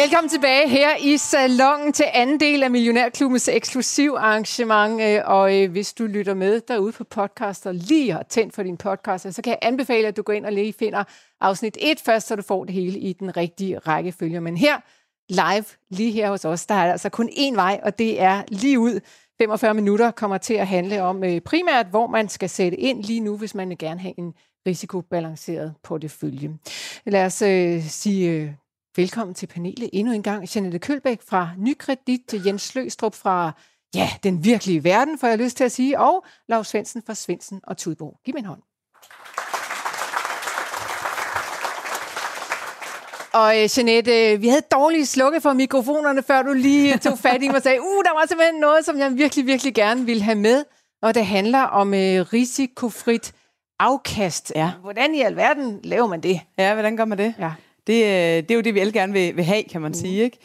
Velkommen tilbage her i salongen til anden del af Millionærklubbens eksklusiv arrangement. Øh, og øh, hvis du lytter med derude på podcast og lige har tændt for din podcast, så kan jeg anbefale, at du går ind og lige finder afsnit 1 først, så du får det hele i den rigtige rækkefølge. Men her, live, lige her hos os, der er altså kun én vej, og det er lige ud. 45 minutter kommer til at handle om øh, primært, hvor man skal sætte ind lige nu, hvis man vil gerne have en risikobalanceret portefølje. Lad os øh, sige Velkommen til panelet endnu en gang. Jeanette Kølbæk fra Nykredit til Jens Sløstrup fra ja, den virkelige verden, får jeg lyst til at sige, og Lars Svendsen fra Svendsen og Tudborg. Giv mig en hånd. Og uh, Jeanette, vi havde dårligt slukke for mikrofonerne, før du lige tog fat i mig og sagde, uh, der var simpelthen noget, som jeg virkelig, virkelig gerne ville have med. Og det handler om uh, risikofrit afkast. Ja. Hvordan i alverden laver man det? Ja, hvordan gør man det? Ja. Det, øh, det er jo det, vi alle gerne vil, vil have, kan man mm. sige. Ikke?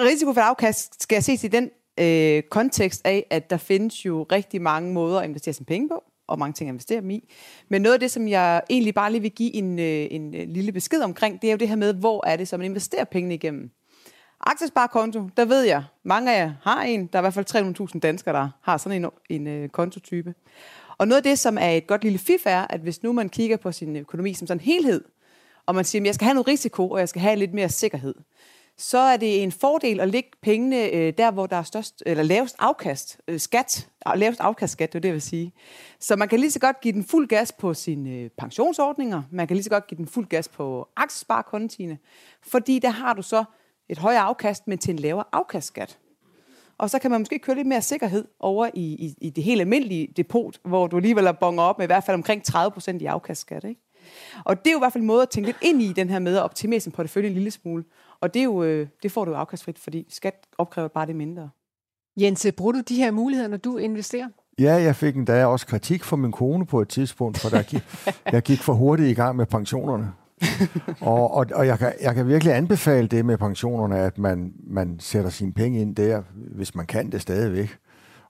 Risiko for afkast skal jeg ses i den øh, kontekst af, at der findes jo rigtig mange måder at investere sine penge på, og mange ting at investere dem i. Men noget af det, som jeg egentlig bare lige vil give en, øh, en øh, lille besked omkring, det er jo det her med, hvor er det, så man investerer pengene igennem. Aktiesparekonto, der ved jeg, mange af jer har en. Der er i hvert fald 300.000 danskere, der har sådan en, en øh, kontotype. Og noget af det, som er et godt lille fif, er, at hvis nu man kigger på sin økonomi som sådan en helhed, og man siger, at jeg skal have noget risiko, og jeg skal have lidt mere sikkerhed, så er det en fordel at lægge pengene øh, der, hvor der er størst, eller lavest afkast, øh, skat, lavest afkastskat, det er det, jeg vil sige. Så man kan lige så godt give den fuld gas på sine øh, pensionsordninger, man kan lige så godt give den fuld gas på aktiesparekontiene, fordi der har du så et højere afkast, men til en lavere afkastskat. Og så kan man måske køre lidt mere sikkerhed over i, i, i det helt almindelige depot, hvor du alligevel er bonger op med i hvert fald omkring 30% i afkastskat. Ikke? Og det er jo i hvert fald en måde at tænke lidt ind i den her med at optimere sin portefølje en lille smule. Og det, er jo, øh, det får du jo afkastfrit, fordi skat opkræver bare det mindre. Jens, bruger du de her muligheder, når du investerer? Ja, jeg fik endda også kritik fra min kone på et tidspunkt, for der gik, jeg gik for hurtigt i gang med pensionerne. og og, og jeg, kan, jeg kan virkelig anbefale det med pensionerne, at man, man sætter sine penge ind der, hvis man kan det stadigvæk,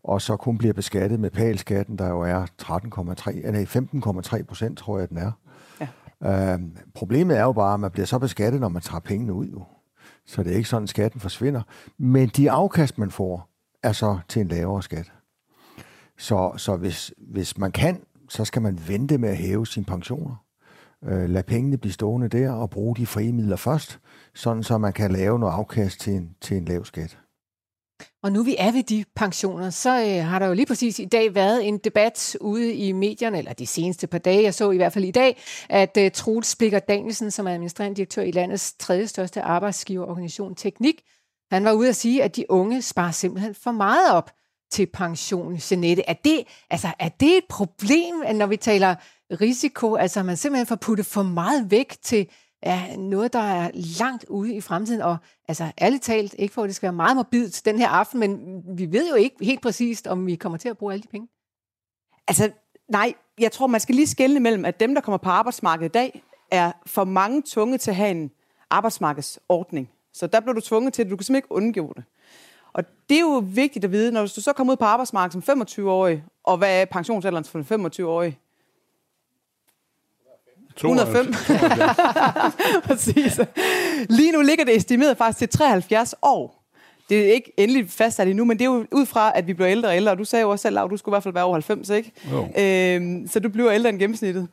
og så kun bliver beskattet med palskatten, der jo er 13,3, eller 15,3 procent, tror jeg, den er. Øh, problemet er jo bare, at man bliver så beskattet, når man tager pengene ud. Jo. Så det er ikke sådan, at skatten forsvinder. Men de afkast, man får, er så til en lavere skat. Så, så hvis, hvis man kan, så skal man vente med at hæve sine pensioner. Øh, lad pengene blive stående der og bruge de frie midler først, sådan så man kan lave noget afkast til en, til en lav skat. Og nu vi er ved de pensioner, så øh, har der jo lige præcis i dag været en debat ude i medierne, eller de seneste par dage, jeg så i hvert fald i dag, at øh, Troels Blikker Danielsen, som er administrerende direktør i landets tredje største arbejdsgiverorganisation Teknik, han var ude at sige, at de unge sparer simpelthen for meget op til pension, Jeanette. Er det, altså, er det et problem, når vi taler risiko? Altså, man simpelthen får puttet for meget væk til er noget, der er langt ude i fremtiden, og altså ærligt talt, ikke for at det skal være meget morbidt den her aften, men vi ved jo ikke helt præcist, om vi kommer til at bruge alle de penge. Altså, nej, jeg tror, man skal lige skelne mellem, at dem, der kommer på arbejdsmarkedet i dag, er for mange tunge til at have en arbejdsmarkedsordning. Så der bliver du tvunget til, det. du kan simpelthen ikke undgå det. Og det er jo vigtigt at vide, når du så kommer ud på arbejdsmarkedet som 25-årig, og hvad er pensionsalderen for en 25-årig? 105. Præcis. Lige nu ligger det estimeret faktisk til 73 år. Det er ikke endelig fastsat endnu, men det er jo ud fra, at vi bliver ældre og ældre. Og du sagde jo også selv, at du skulle i hvert fald være over 90, ikke? Øhm, så du bliver ældre end gennemsnittet.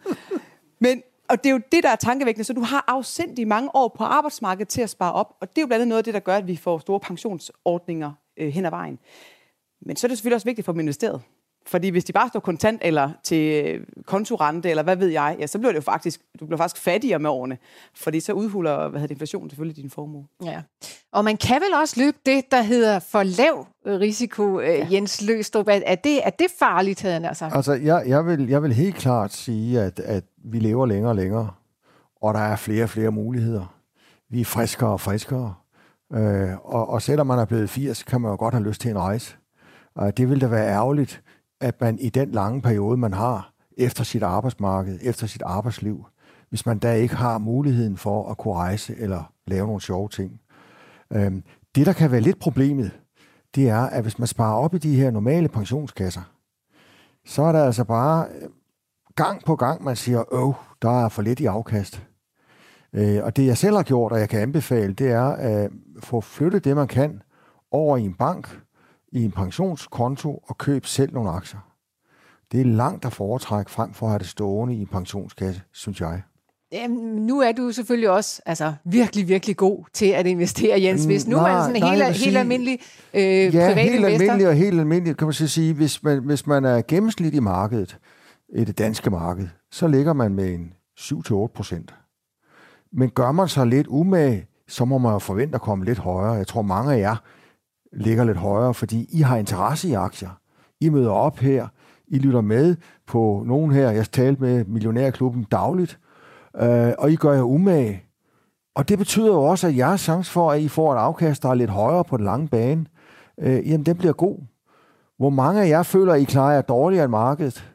Men, og det er jo det, der er tankevækkende. Så du har afsendt i mange år på arbejdsmarkedet til at spare op. Og det er jo blandt andet noget af det, der gør, at vi får store pensionsordninger øh, hen ad vejen. Men så er det selvfølgelig også vigtigt for dem investeret. Fordi hvis de bare står kontant eller til øh, kontorente, eller hvad ved jeg, ja, så bliver det jo faktisk, du bliver faktisk fattigere med årene. Fordi så udhuler hvad hedder det, inflationen selvfølgelig din formue. Ja. Og man kan vel også løbe det, der hedder for lav risiko, øh, ja. Jens Løstrup. Er det, er det farligt, havde han sagt? Altså, jeg, jeg, vil, jeg vil helt klart sige, at, at vi lever længere og længere, og der er flere og flere muligheder. Vi er friskere og friskere. Øh, og, og selvom man er blevet 80, kan man jo godt have lyst til en rejse. Og det vil da være ærgerligt, at man i den lange periode, man har efter sit arbejdsmarked, efter sit arbejdsliv, hvis man da ikke har muligheden for at kunne rejse eller lave nogle sjove ting. Øhm, det, der kan være lidt problemet, det er, at hvis man sparer op i de her normale pensionskasser, så er der altså bare øh, gang på gang, man siger, åh, der er for lidt i afkast. Øh, og det jeg selv har gjort, og jeg kan anbefale, det er at få flyttet det, man kan, over i en bank, i en pensionskonto og købe selv nogle aktier. Det er langt at foretrække frem for at have det stående i en pensionskasse, synes jeg. Jamen, nu er du selvfølgelig også altså, virkelig, virkelig god til at investere, Jens. Hvis nu Nej, er sådan en nej, helt, vil helt sige- almindelig øh, Ja, privat helt investor. almindeligt og helt almindeligt, kan man så sige, hvis man, hvis man er gennemsnit i markedet, i det danske marked, så ligger man med en 7-8 procent. Men gør man sig lidt umage, så må man jo forvente at komme lidt højere. Jeg tror, mange af jer ligger lidt højere, fordi I har interesse i aktier. I møder op her, I lytter med på nogen her, jeg talte med Millionærklubben dagligt, øh, og I gør jer umage. Og det betyder jo også, at jeres chance for, at I får et afkast, der er lidt højere på den lange bane, øh, jamen den bliver god. Hvor mange af jer føler, at I klarer jer dårligere end markedet?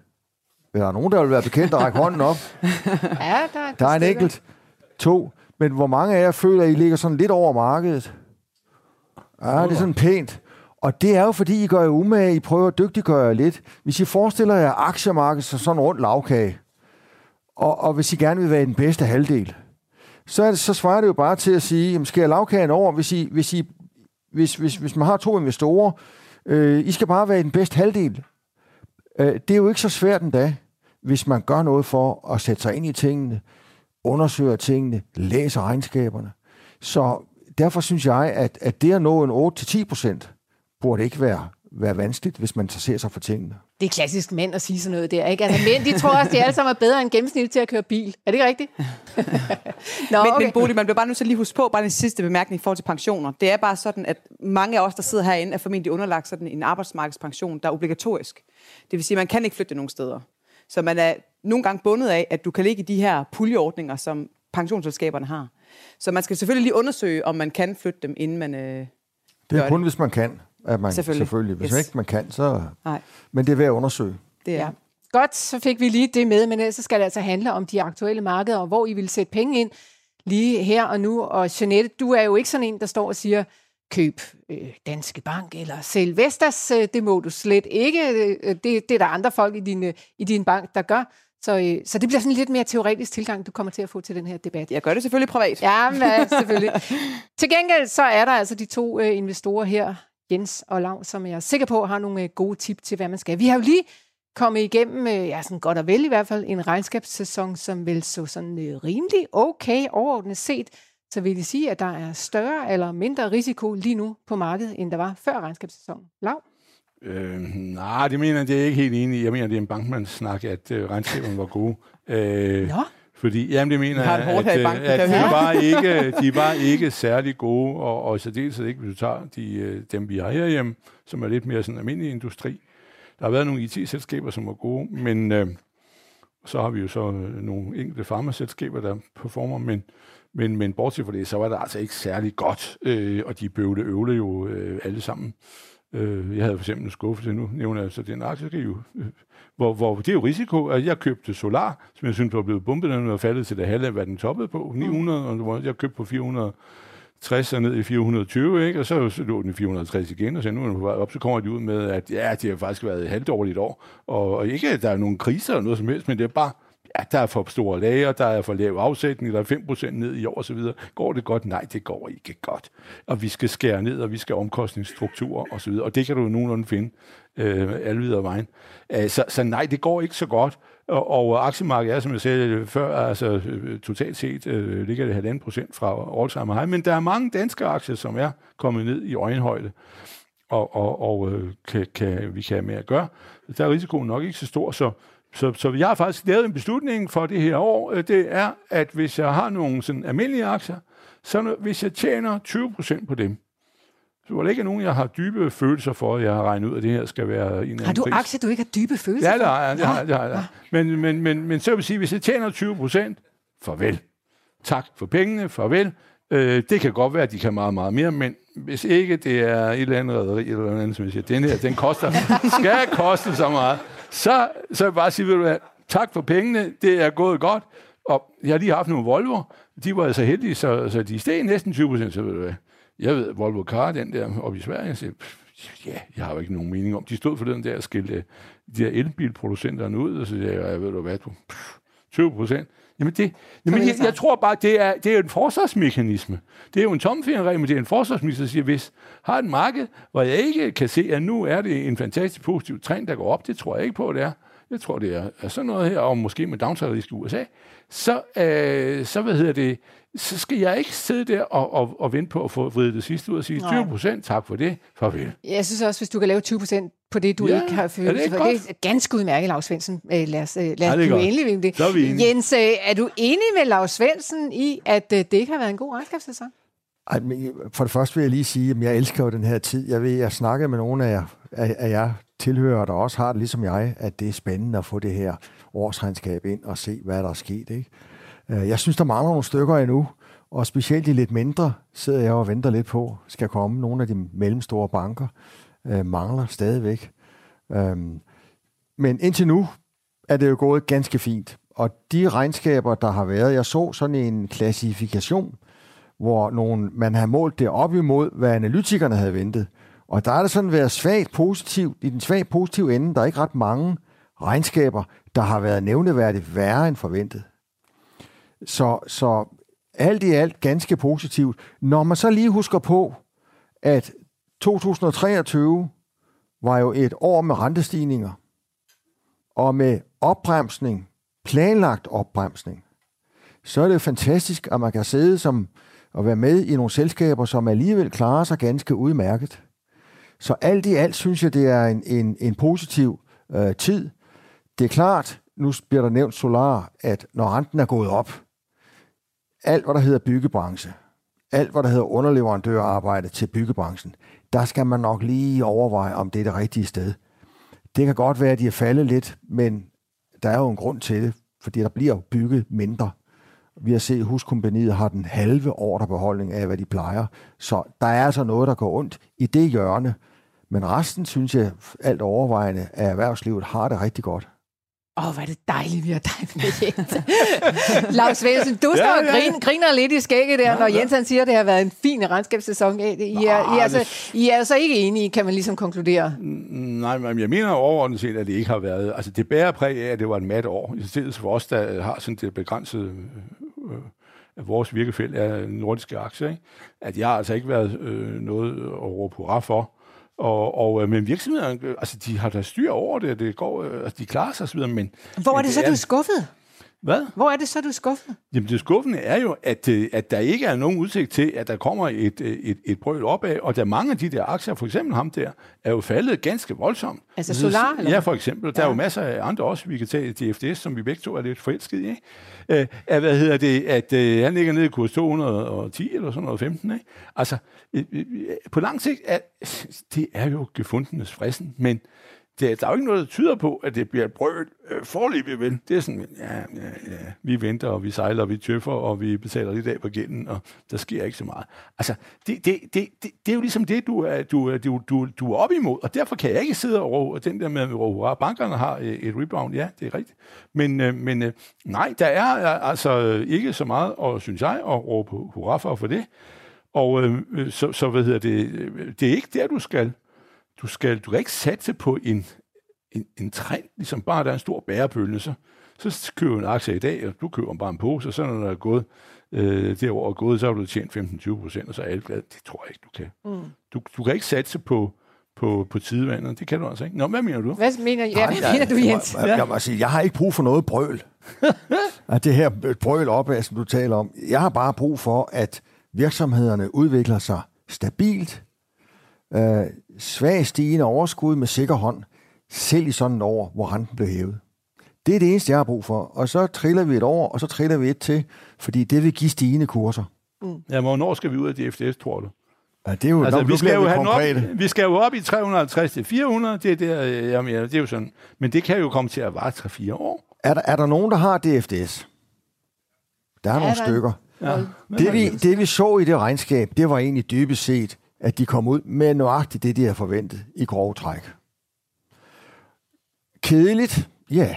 Er der nogen, der vil være bekendt at række hånden op? Ja, der, er Der er en enkelt. To. Men hvor mange af jer føler, at I ligger sådan lidt over markedet? Ja, det er sådan pænt. Og det er jo, fordi I gør jer umage, I prøver at dygtiggøre jer lidt. Hvis I forestiller jer aktiemarkedet som sådan en rund lavkage, og, og hvis I gerne vil være i den bedste halvdel, så, er det, så svarer det jo bare til at sige, jamen, skal jeg lavkagen over, hvis, I, hvis, I, hvis, hvis, hvis man har to investorer, øh, I skal bare være i den bedste halvdel. Øh, det er jo ikke så svært endda, hvis man gør noget for at sætte sig ind i tingene, undersøger tingene, læser regnskaberne. Så derfor synes jeg, at, at det at nå en 8-10 procent, burde ikke være, være vanskeligt, hvis man interesserer sig for tingene. Det er klassisk mænd at sige sådan noget der, ikke? Altså, mænd, de tror også, de alle sammen er bedre end gennemsnit til at køre bil. Er det ikke rigtigt? Nå, Men, okay. men Bodil, man bliver bare nødt til at lige huske på, bare den sidste bemærkning i forhold til pensioner. Det er bare sådan, at mange af os, der sidder herinde, er formentlig underlagt sådan en arbejdsmarkedspension, der er obligatorisk. Det vil sige, at man kan ikke flytte nogen steder. Så man er nogle gange bundet af, at du kan ligge i de her puljeordninger, som pensionsselskaberne har. Så man skal selvfølgelig lige undersøge, om man kan flytte dem, inden man... Øh, Det er kun, hvis man kan. At man, Selvfølgelig. selvfølgelig. Hvis Yes. ikke man kan, så... nej, Men det er værd at undersøge. det er... Ja. Godt, så fik vi lige det med, men ellers så skal det altså handle om de aktuelle markeder, og hvor I vil sætte penge ind lige her og nu. Og Jeanette, du er jo ikke sådan en, der står og siger, køb øh, Danske Bank eller sælg Vestas. Øh, det må du slet ikke. Øh, det, det er der andre folk i din, øh, i din bank, der gør. Så, øh, så det bliver sådan en lidt mere teoretisk tilgang, du kommer til at få til den her debat. Jeg gør det selvfølgelig privat. Ja, men, selvfølgelig. Til gengæld så er der altså de to øh, investorer her, Jens og Lav, som jeg er sikker på har nogle øh, gode tip til, hvad man skal. Vi har jo lige kommet igennem, øh, ja, sådan godt og vel i hvert fald, en regnskabssæson, som vel så sådan øh, rimelig okay overordnet set. Så vil det sige, at der er større eller mindre risiko lige nu på markedet, end der var før regnskabssæsonen. Lav? Øh, nej, det mener jeg, det er ikke helt enig i. Jeg mener, det er en bankmandssnak, at øh, regnskaberne var gode. Øh, Nå, Fordi, jamen det mener jeg, at, banken, øh, at vi de, var ikke, de var ikke særlig gode, og, og i særdeleshed ikke, hvis du tager de, øh, dem, vi har herhjemme, som er lidt mere sådan almindelig industri. Der har været nogle IT-selskaber, som var gode, men øh, så har vi jo så øh, nogle enkelte farmaselskaber, der performer, men, men, men bortset fra det, så var det altså ikke særlig godt, øh, og de bøvle øvle jo øh, alle sammen. Øh, jeg havde for eksempel en skuffelse, nu nævner jeg så den aktie, det er jo, øh, hvor, hvor det er jo risiko, at jeg købte Solar, som jeg synes var blevet bumpet, den var faldet til det halve af, hvad den toppede på, 900, og hvor jeg købte på 460 og ned i 420, ikke? og så lå den i 460 igen, og så nu er den på vej op, så kommer de ud med, at ja, det har faktisk været et halvdårligt år, og, og ikke, at der er nogen kriser eller noget som helst, men det er bare, ja, der er for store lager, der er for lav afsætning, der er 5% ned i år osv. Går det godt? Nej, det går ikke godt. Og vi skal skære ned, og vi skal omkostningsstrukturer osv., og det kan du jo nogenlunde finde øh, alle videre vejen. Øh, så, så nej, det går ikke så godt. Og, og aktiemarkedet er, som jeg sagde før, altså øh, totalt set øh, ligger det halvanden procent fra all-time high, men der er mange danske aktier, som er kommet ned i øjenhøjde og, og, og øh, kan, kan, vi kan have med at gøre. Der er risikoen nok ikke så stor, så, så, så jeg har faktisk lavet en beslutning for det her år. Øh, Det er, at hvis jeg har nogle sådan almindelige aktier, så hvis jeg tjener 20% på dem, så var der ikke nogen, jeg har dybe følelser for, at jeg har regnet ud, at det her skal være en eller anden har du pris. aktier, du ikke har dybe følelser Ja, det for? jeg. Det har, jeg, det har, jeg. Men, men, men, men så vil sige, hvis jeg tjener 20 procent, farvel. Tak for pengene, farvel. Øh, det kan godt være, at de kan meget, meget mere, men hvis ikke det er et eller andet rederi, eller noget andet, som jeg siger, den her, den koster, skal koste så meget, så, så vil jeg bare sige, ved du hvad, tak for pengene, det er gået godt, og jeg har lige haft nogle Volvo, de var altså heldige, så, så de steg næsten 20 procent, så ved du hvad, jeg ved, Volvo Car, den der oppe i Sverige, jeg siger, ja, jeg har jo ikke nogen mening om. De stod for den der skilte, øh, de der elbilproducenterne ud, og så siger jeg, jeg ved du hvad, du, 20 procent. Jamen, det, jamen jeg, jeg, tror bare, det er, det er en forsvarsmekanisme. Det er jo en tomfingerregel, men det er en forsvarsmekanisme, der siger, hvis har et marked, hvor jeg ikke kan se, at nu er det en fantastisk positiv trend, der går op, det tror jeg ikke på, det er. Jeg tror, det er, er sådan noget her, og måske med downside i USA, så, øh, så hvad hedder det, så skal jeg ikke sidde der og, og, og vente på at få vridet det sidste ud og sige, 20 procent, tak for det, farvel. Jeg synes også, hvis du kan lave 20 procent på det, du ja, ikke har følt, det, det er ganske udmærket, Lars Svendsen. Øh, lad os, øh, lad Ja, os det er blive godt. enige ved det. Så er vi enige. Jens, øh, er du enig med Lars Svendsen i, at øh, det ikke har været en god regnskabssæson? Ej, men for det første vil jeg lige sige, at jeg elsker jo den her tid. Jeg ved, jeg snakker med nogle af jer, af, af jer tilhører, der også har det ligesom jeg, at det er spændende at få det her årsregnskab ind og se, hvad der er sket. Ikke? Jeg synes, der mangler nogle stykker endnu, og specielt de lidt mindre sidder jeg og venter lidt på, skal komme. Nogle af de mellemstore banker øh, mangler stadigvæk. Øhm, men indtil nu er det jo gået ganske fint. Og de regnskaber, der har været, jeg så sådan en klassifikation, hvor nogle, man har målt det op imod, hvad analytikerne havde ventet. Og der er det sådan været svagt positivt, i den svagt positive ende, der er ikke ret mange regnskaber, der har været nævneværdigt værre end forventet. Så, så alt i alt ganske positivt. Når man så lige husker på, at 2023 var jo et år med rentestigninger, og med opbremsning, planlagt opbremsning, så er det jo fantastisk, at man kan sidde som og være med i nogle selskaber, som alligevel klarer sig ganske udmærket. Så alt i alt synes jeg, det er en, en, en positiv øh, tid. Det er klart, nu bliver der nævnt Solar, at når renten er gået op, alt hvad der hedder byggebranche, alt hvad der hedder underleverandørarbejde til byggebranchen, der skal man nok lige overveje, om det er det rigtige sted. Det kan godt være, at de er faldet lidt, men der er jo en grund til det, fordi der bliver bygget mindre. Vi har set, at huskompaniet har den halve ordrebeholdning af, hvad de plejer. Så der er altså noget, der går ondt i det hjørne. Men resten, synes jeg, alt overvejende af erhvervslivet har det rigtig godt. Åh, oh, hvor er det dejligt, vi har dig med, Jens. Lars Svendsen, du står Ja, og ja, ja. griner, griner lidt i skægget der, når Jens han siger, at det har været en fin regnskabssæson. I er, I er, altså, I er altså ikke enige, kan man ligesom konkludere. Nej, men jeg mener overordnet set, at det ikke har været... Altså, det bærer præg af, at det var en mat år. I stedet for os, der har sådan det begrænsede... Øh, at vores virkefelt er nordiske aktier, ikke? at jeg har altså ikke været øh, noget at råbe hurra for. Og, og, øh, men virksomhederne, øh, altså, de har da styr over det, det går, øh, altså, de klarer sig osv., men... Hvor er men det så, du er skuffet? Hvad? Hvor er det så, du er skuffet? Jamen det skuffende er jo, at, øh, at der ikke er nogen udsigt til, at der kommer et, øh, et, et brøl opad, og der mange af de der aktier, for eksempel ham der, er jo faldet ganske voldsomt. Altså Så- Solar, eller Ja, for eksempel. Der er Ja. jo masser af andre også, vi kan tage DFDS, som vi begge to er lidt forelsket i. Ikke? Øh, at, hvad hedder det, at øh, han ligger nede i kurs 210 eller sådan noget 15. Ikke? Altså, øh, øh, på lang sigt, er, det er jo gefundenes fristen, men det, der er jo ikke noget, der tyder på, at det bliver et brøl øh, forløbig vel. Det er sådan, ja, ja, ja, vi venter, og vi sejler, og vi tøffer, og vi betaler lidt af på gælden, og der sker ikke så meget. Altså, det, det, det, det, det er jo ligesom det, du er, du, du, du, du er op imod, og derfor kan jeg ikke sidde og råbe, den der med at hurra. Ah, bankerne har øh, et rebound, ja, det er rigtigt. Men, øh, men øh, nej, der er øh, altså ikke så meget, og synes jeg, at råbe hurra for, for det. Og øh, øh så, så hvad hedder det, det er ikke der, du skal du, skal, du kan ikke satse på en, en, en trend, ligesom bare der er en stor bærebølge, så, så køber du en aktie i dag, og du køber bare en pose, og så når der er gået, øh, det år er gået, så har du tjent 15-20 procent, og så er alle glade. Det tror jeg ikke, du kan. Mm. Du, du kan ikke satse på, på, på tidevandet. Det kan du altså ikke. Nå, hvad mener du? Hvad mener, ja, hvad mener du, Jens? Jeg, jeg, jeg, sige, jeg har ikke brug for noget brøl. at det her brøl opad, som du taler om. Jeg har bare brug for, at virksomhederne udvikler sig stabilt, øh, svag stigende overskud med sikker hånd, selv i sådan et år, hvor renten blev hævet. Det er det eneste, jeg har brug for. Og så triller vi et år, og så triller vi et til, fordi det vil give stigende kurser. Ja, men hvornår skal vi ud af DFDS, tror du? Ja, det er jo, Altså, nu, vi nu skal, jo have op, vi skal jo op i 350 til 400, det er, der, øh, jeg mener, det er jo sådan. Men det kan jo komme til at vare 3-4 år. Er der, er der nogen, der har DFDS? Der er, er nogle der- stykker. Ja. Det vi, det vi så i det regnskab, det var egentlig dybest set, at de kom ud med nøjagtigt det, de havde forventet i grove træk. Kedeligt? Ja,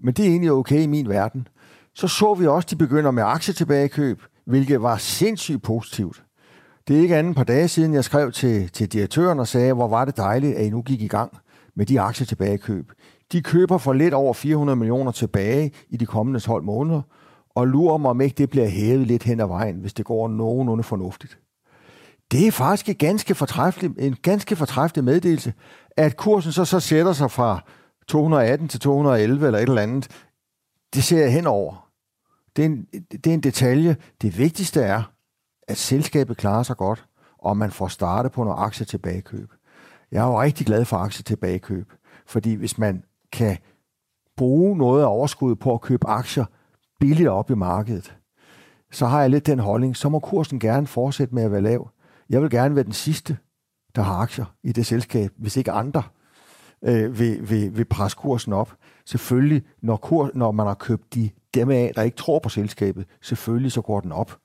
men det er egentlig okay i min verden. Så så vi også, at de begynder med aktietilbagekøb, hvilket var sindssygt positivt. Det er ikke andet par dage siden, jeg skrev til, til direktøren og sagde, hvor var det dejligt, at I nu gik i gang med de aktietilbagekøb. De køber for lidt over 400 millioner tilbage i de kommende 12 måneder, og lurer mig, om ikke det bliver hævet lidt hen ad vejen, hvis det går nogenlunde fornuftigt. Det er faktisk en ganske fortræffelig, en ganske fortræffelig meddelelse, at kursen så, så sætter sig fra 218 til 211 eller et eller andet. Det ser jeg henover. Det er, en, det er en detalje. Det vigtigste er, at selskabet klarer sig godt, og man får startet på noget aktietilbagekøb. Jeg er jo rigtig glad for aktietilbagekøb, fordi hvis man kan bruge noget af overskuddet på at købe aktier billigt op i markedet, så har jeg lidt den holdning, så må kursen gerne fortsætte med at være lav. Jeg vil gerne være den sidste, der har aktier i det selskab, hvis ikke andre øh, vil, vil, vil presse kursen op. Selvfølgelig, når, kur, når man har købt de dem af, der ikke tror på selskabet, selvfølgelig så går den op.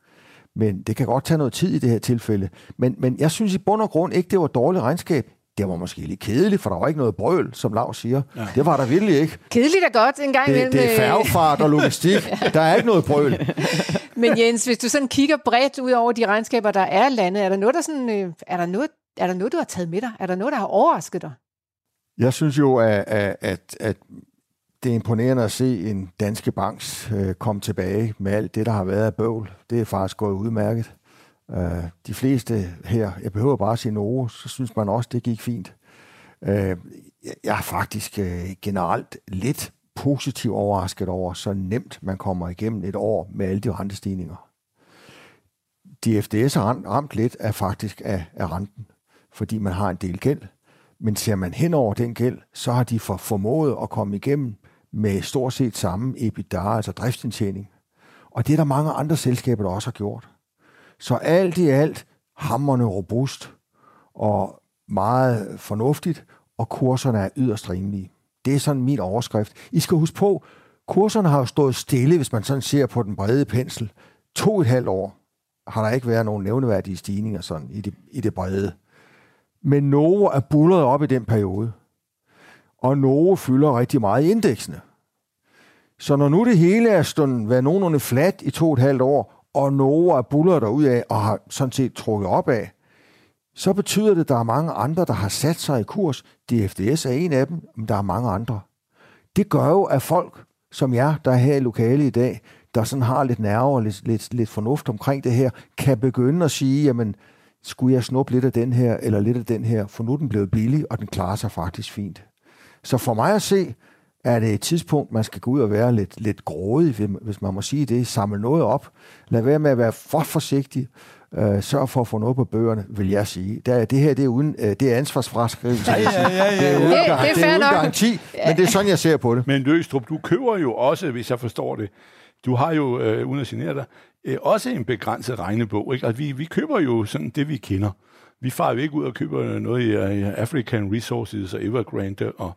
Men det kan godt tage noget tid i det her tilfælde. Men, men jeg synes i bund og grund ikke, det var et dårligt regnskab. Det var måske lidt kedeligt, for der var ikke noget brøl, som Lav siger. Ja. Det var der virkelig ikke. Kedeligt er godt en gang Det, imellem. det er øh, færgefart og logistik. Der er ikke noget brøl. Men Jens, hvis du sådan kigger bredt ud over de regnskaber, der er landet, er der noget, der, sådan, øh, er der noget, er der noget, du har taget med dig? Er der noget, der har overrasket dig? Jeg synes jo, at, at, at, at det er imponerende at se en danske banks øh, komme tilbage med alt det, der har været af bøvl. Det er faktisk gået udmærket. Øh, de fleste her, jeg behøver bare at sige Norge, så synes man også, det gik fint. Øh, jeg, er faktisk øh, generelt lidt positivt overrasket over, så nemt man kommer igennem et år med alle de rentestigninger. De FDS har ramt, ramt lidt af faktisk af, af renten, fordi man har en del gæld. Men ser man hen over den gæld, så har de for, formået at komme igennem med stort set samme EBITDA, altså driftsindtjening. Og det er der mange andre selskaber, der også har gjort. Så alt i alt hammerne robust og meget fornuftigt, og kurserne er yderst rimelige. Det er sådan min overskrift. I skal huske på, kurserne har jo stået stille, hvis man sådan ser på den brede pensel. To og et halvt år har der ikke været nogen nævneværdige stigninger sådan i det, i det brede. Men Novo er bullet op i den periode. Og Novo fylder rigtig meget i indeksene. Så når nu det hele er stået været nogenlunde flat i to og et halvt år, og Novo er buller derud af og har sådan set trukket op af, så betyder det, at der er mange andre, der har sat sig i kurs. DFDS er en af dem, men der er mange andre. Det gør jo, at folk som jer, der er her i lokale i dag, der sådan har lidt nerve og lidt, lidt, lidt fornuft omkring det her, kan begynde at sige, jamen, skulle jeg snuppe lidt af den her, eller lidt af den her, for nu er den blevet billig, og den klarer sig faktisk fint. Så for mig at se, er det et tidspunkt, man skal gå ud og være lidt, lidt grådig, hvis man må sige det, samle noget op. Lad være med at være for forsigtig. Øh, sørg for at få noget på bøgerne, vil jeg sige. Det, er, det her det er, uden, øh, det er ansvarsfraskrivelse. Ja, ja, ja, ja. Det er uden, Det- det er det er uden nok. garanti, men det er sådan, jeg ser på det. Men Løstrup, du køber jo også, hvis jeg forstår det, du har jo, øh, uden at genere dig, øh, også en begrænset regnebog. Ikke? Altså, vi, vi køber jo sådan det, vi kender. Vi farer jo ikke ud og køber noget i uh, African Resources og Evergrande og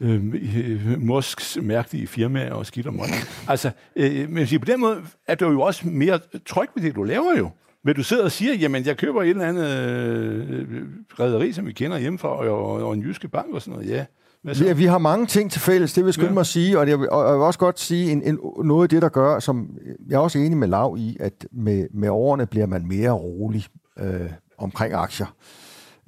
øh, Musks mærkelige firmaer og skidt og møg. Altså, øh, men på den måde er du jo også mere tryg ved det, du laver jo. Men du sidder og siger, jamen jeg køber et eller andet øh, rederi, som vi kender hjemmefra, og, og, og en jyske bank og sådan noget. Ja? Vi, vi har mange ting til fælles, det vil jeg skynde Ja. mig at sige, og jeg vil, og jeg vil også godt sige en, en, noget af det, der gør, som jeg er også enig med Lav i, at med, med årene bliver man mere rolig øh, omkring aktier.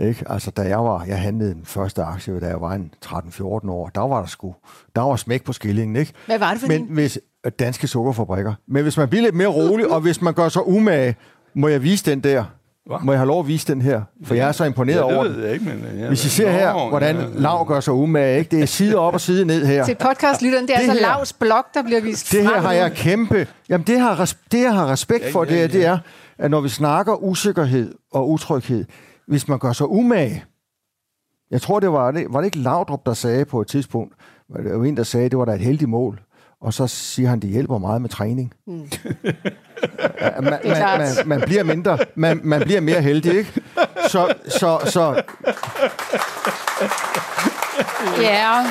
Ikke? Altså, da jeg var, jeg handlede den første aktie, da jeg var en 13-14 år, der var der sgu, der var smæk på skillingen, ikke? Hvad var det for Men en? hvis, øh, danske sukkerfabrikker. Men hvis man bliver lidt mere rolig, og hvis man gør sig umage, må jeg vise den der? Hva? Må jeg have lov at vise den her? For jeg er så imponeret ja, over det den. ved jeg ikke, men... Ja, Hvis I ser her, hvordan Lav gør sig umage, ikke? det er side op og side ned her. Til podcastlytteren, det er Det altså her- Lavs blog, der bliver vist Det her har jeg kæmpe... Jamen, det, har, det jeg har respekt for, Ja, det, ja, er, det er, at når vi snakker usikkerhed og utryghed, hvis man gør sig umage, jeg tror, det var, det, var det ikke Laudrup, der sagde på et tidspunkt, var det jo en, der sagde, det var da et heldigt mål, og så siger han, det hjælper meget med træning. Mm. man, man, man, man, bliver mindre, man, man bliver mere heldig, ikke? Så, så, så Ja,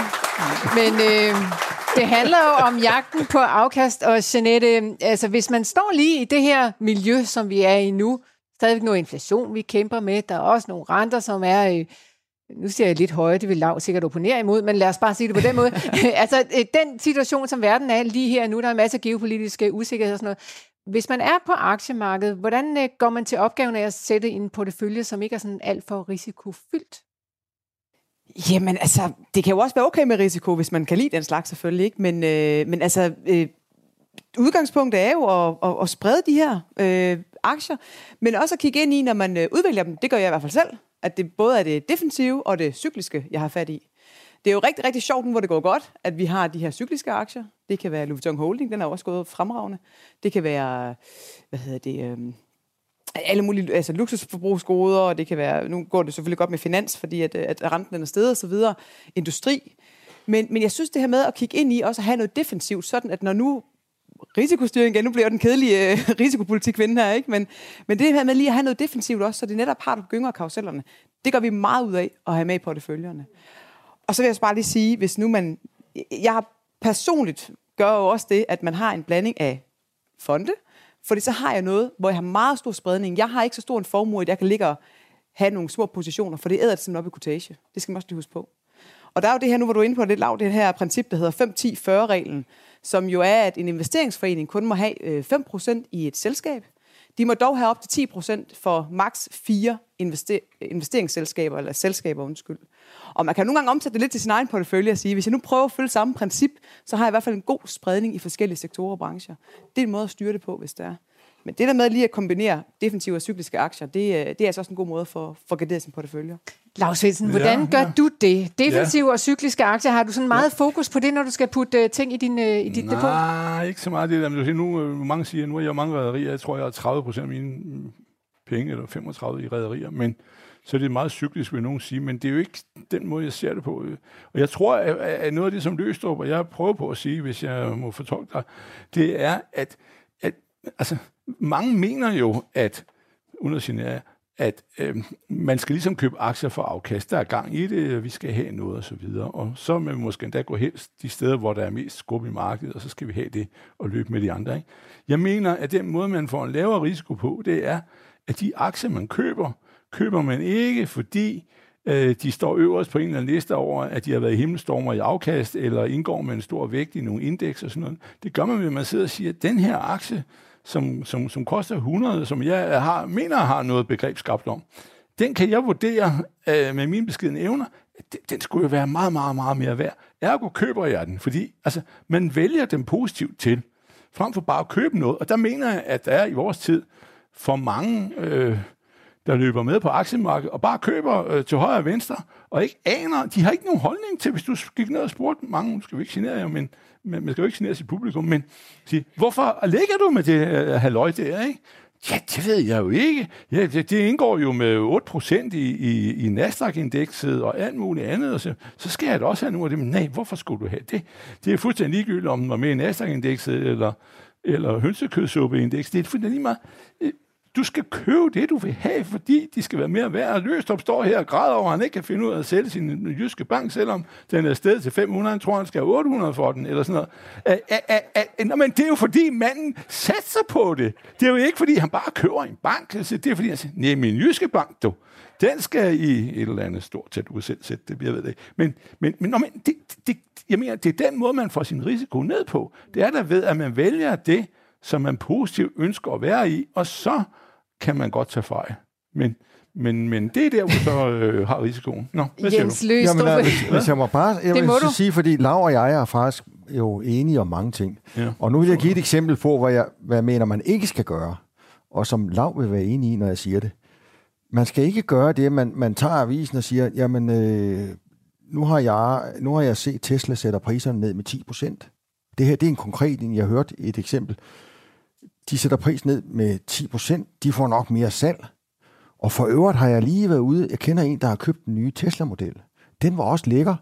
men øh, det handler jo om jagten på afkast, og Jeanette, altså hvis man står lige i det her miljø, som vi er i nu, stadigvæk noget inflation, vi kæmper med, der er også nogle renter, som er, øh, nu siger jeg lidt højere, det vil Lav sikkert opponere imod, men lad os bare sige det på den måde. altså øh, den situation, som verden er lige her nu, der er masser af geopolitiske usikkerhed og sådan noget. Hvis man er på aktiemarkedet, hvordan øh, går man til opgaven af at sætte en portefølje, som ikke er sådan alt for risikofyldt? Jamen altså, det kan jo også være okay med risiko, hvis man kan lide den slags selvfølgelig, ikke? Men, øh, men altså, øh, udgangspunktet er jo at, at, at sprede de her øh, aktier, men også at kigge ind i, når man øh, udvælger dem. Det gør jeg i hvert fald selv, at det både er det defensive og det cykliske, jeg har fat i. Det er jo rigtig, rigtig sjovt, hvor det går godt, at vi har de her cykliske aktier. Det kan være Louis Vuitton Holding, den er også gået fremragende. Det kan være, hvad hedder det, øh, alle mulige altså luksusforbrugsgoder, og det kan være, nu går det selvfølgelig godt med finans, fordi at, øh, at renten er steget og så videre, industri. Men, men jeg synes det her med at kigge ind i, også at have noget defensivt, sådan at når nu risikostyring igen, nu bliver den kedelige øh, risikopolitik-kvinde her, ikke? Men, men det her med lige at have noget defensivt også, så det netop har du gynger karusellerne, det gør vi meget ud af at have med i porteføljerne. Og så vil jeg bare lige sige, hvis nu man, jeg har personligt gør jo også det, at man har en blanding af fonde, fordi så har jeg noget, hvor jeg har meget stor spredning. Jeg har ikke så stor en formue, at jeg kan ligge og have nogle små positioner, for det æder det simpelthen op i kutage. Det skal man også lige huske på. Og der er jo det her, nu hvor du er inde på det lav, det her princip, der hedder 5-10-40-reglen, som jo er, at en investeringsforening kun må have øh, 5% i et selskab. De må dog have op til 10% for maks fire invester- investeringsselskaber, eller selskaber, undskyld. Og man kan nogle gange omsætte det lidt til sin egen portefølje og sige, hvis jeg nu prøver at følge samme princip, så har jeg i hvert fald en god spredning i forskellige sektorer og brancher. Det er en måde at styre det på, hvis det er. Men det der med lige at kombinere defensive og cykliske aktier, det, øh, det er altså også en god måde for, for at gardere sin portefølje. Lars Svendsen, hvordan gør ja. du det? Defensive ja. og cykliske aktier, har du sådan meget ja. fokus på det, når du skal putte uh, ting i, din, uh, i dit Nej, depot? Nej, ikke så meget det der. Men du nu, mange siger, nu er jeg mange rædderier. Jeg tror, jeg har 30 procent af mine penge, eller 35 i rædderier. Men så er det meget cyklisk, vil nogen sige, men det er jo ikke den måde, jeg ser det på. Og jeg tror, at noget af det, som Løstrup, og jeg prøver på at sige, hvis jeg må fortolke dig, det er, at, at altså, mange mener jo, at, uden at genere, at øh, man skal ligesom købe aktier for afkast. Der er gang i det, og vi skal have noget og så videre. Og så vil vi måske endda gå helst de steder, hvor der er mest skub i markedet, og så skal vi have det og løbe med de andre. Ikke? Jeg mener, at den måde, man får en lavere risiko på, det er, at de aktier, man køber, køber man ikke, fordi øh, de står øverst på en eller anden liste over, at de har været i himmelstormer i afkast, eller indgår med en stor vægt i nogle indeks og sådan noget. Det gør man ved, at man sidder og siger, at den her aktie, som, som, som koster 100, som jeg har, mener har noget begreb skabt om, den kan jeg vurdere øh, med mine beskidende evner, den, den skulle jo være meget, meget, meget mere værd. Ergo køber jeg den, fordi altså, man vælger den positivt til, frem for bare at købe noget. Og der mener jeg, at der er i vores tid for mange øh, der løber med på aktiemarkedet og bare køber øh, til højre og venstre, og ikke aner, de har ikke nogen holdning til, hvis du gik ned og spurgte mange, nu skal vi ikke genere jer, men, men man skal jo ikke genere sit publikum, men sige, hvorfor ligger du med det øh, halvøj der, ikke? Ja, det ved jeg jo ikke. Ja, det, det indgår jo med 8% i, i, i Nasdaq-indekset og alt muligt andet, og så, så skal jeg da også have nogle af det. Men nej, hvorfor skulle du have det? Det er fuldstændig ligegyldigt, om man er med i Nasdaq-indekset eller, eller hønsekødsuppe-indekset. Det er fuldstændig lige meget. Øh, du skal købe det, du vil have, fordi de skal være mere værd. Løstrup står her og græder over, at han ikke kan finde ud af at sælge sin øh, jyske bank, selvom den er sted til 500. Han tror, han skal have 800 for den, eller sådan noget. Æ, æ, æ, æ, nå, men det er jo fordi, manden satser på det. Det er jo ikke, fordi han bare køber en bank. Det er, fordi han siger, nej, min jyske bank, du, den skal i et eller andet stort tæt udsæt, det jeg ved det ikke. Men, men, men, nå, men det, det, jeg mener, det er den måde, man får sin risiko ned på. Det er der ved, at man vælger det, som man positivt ønsker at være i, og så kan man godt tage fejl. Men, men, men det er der, hvor du så øh, har risikoen. Nå, hvad Jens Løs, Jamen, øh, hvis, hvis jeg må bare jeg det vil må sige, fordi Lav og jeg er faktisk jo enige om mange ting. Ja. Og nu vil jeg give et eksempel på, hvad jeg, hvad jeg mener, man ikke skal gøre, og som Lav vil være enig i, når jeg siger det. Man skal ikke gøre det, man, man tager avisen og siger, jamen, øh, nu, har jeg, nu har jeg set Tesla sætter priserne ned med 10 procent. Det her det er en konkret, jeg har hørt et eksempel de sætter pris ned med 10%, de får nok mere salg. Og for øvrigt har jeg lige været ude, jeg kender en, der har købt en nye Tesla-model. Den var også lækker.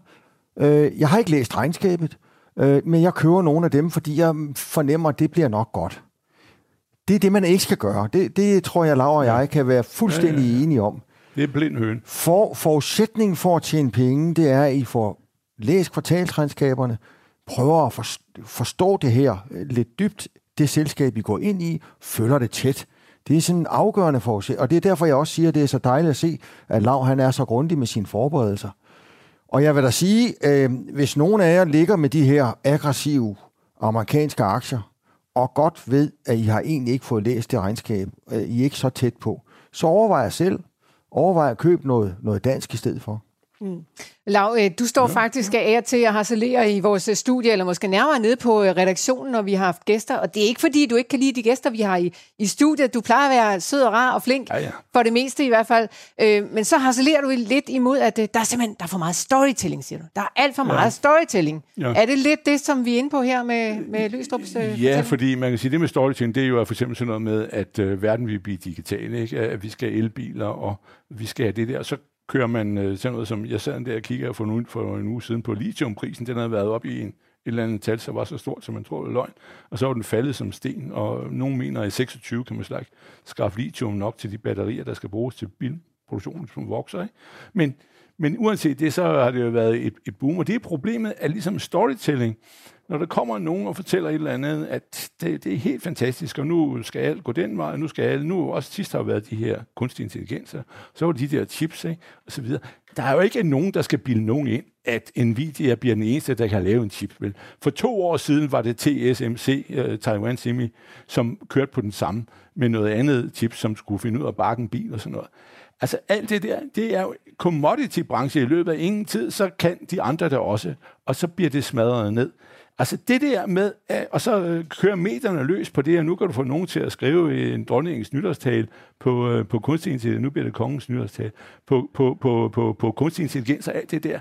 Øh, jeg har ikke læst regnskabet, øh, men jeg køber nogle af dem, fordi jeg fornemmer, at det bliver nok godt. Det er det, man ikke skal gøre. Det, det tror jeg, Laura og jeg kan være fuldstændig ja, ja, ja. enige om. Det er blind høn. For, forudsætningen for at tjene penge, det er, at I får læst kvartalsregnskaberne, prøver at forstå det her lidt dybt, det selskab, I går ind i, følger det tæt. Det er sådan en afgørende for os. Og det er derfor, jeg også siger, at det er så dejligt at se, at Lav han er så grundig med sine forberedelser. Og jeg vil da sige, øh, hvis nogen af jer ligger med de her aggressive amerikanske aktier, og godt ved, at I har egentlig ikke fået læst det regnskab, øh, I er ikke så tæt på, så overvej selv, overvej at købe noget, noget dansk i stedet for. Mm. Lav, øh, du står ja. faktisk af ære til at harcelere i vores øh, studie, eller måske nærmere nede på øh, redaktionen, når vi har haft gæster. Og det er ikke fordi, du ikke kan lide de gæster, vi har i, i studiet. Du plejer at være sød og rar og flink, ja, ja. for det meste i hvert fald. Øh, men så harcelerer du lidt imod, at der er simpelthen der er for meget storytelling, siger du. Der er alt for ja. meget storytelling. Ja. Er det lidt det, som vi er inde på her med, med Løstrup's Ja, fortælling? fordi man kan sige, det med storytelling, det er jo for eksempel sådan noget med, at øh, verden vil blive digital, ikke? at vi skal have elbiler, og vi skal have det der. Så kører man øh, sådan noget som, jeg sad der og kiggede for, nu, for en uge siden på lithiumprisen, den havde været op i en, et eller andet tal, så var så stort, som man tror det løgn, og så var den faldet som sten, og nogen mener, at i 26 kan man slags skaffe lithium nok til de batterier, der skal bruges til bilproduktionen, som vokser. Ikke? Men, men uanset det, så har det jo været et, et boom, og det er problemet er ligesom storytelling, når der kommer nogen og fortæller et eller andet, at det, det er helt fantastisk, og nu skal alt gå den vej, og nu skal alt, nu også sidst har været de her kunstige intelligenser, så var de der chips, ikke, og så videre. Der er jo ikke nogen, der skal bilde nogen ind, at Nvidia bliver den eneste, der kan lave en chip. Vel? For to år siden var det TSMC, uh, øh, Taiwan Semi, som kørte på den samme med noget andet chip, som skulle finde ud af at bakke en bil og sådan noget. Altså alt det der, det er jo commodity-branche. I løbet af ingen tid, så kan de andre der også, og så bliver det smadret ned. Altså det der med, og så øh, kører medierne løs på det, og nu kan du få nogen til at skrive en dronningens nytårstale på, øh, på kunstig intelligens, nu bliver det kongens nytårstale, på, på, på, på, på kunstig intelligens og alt det der.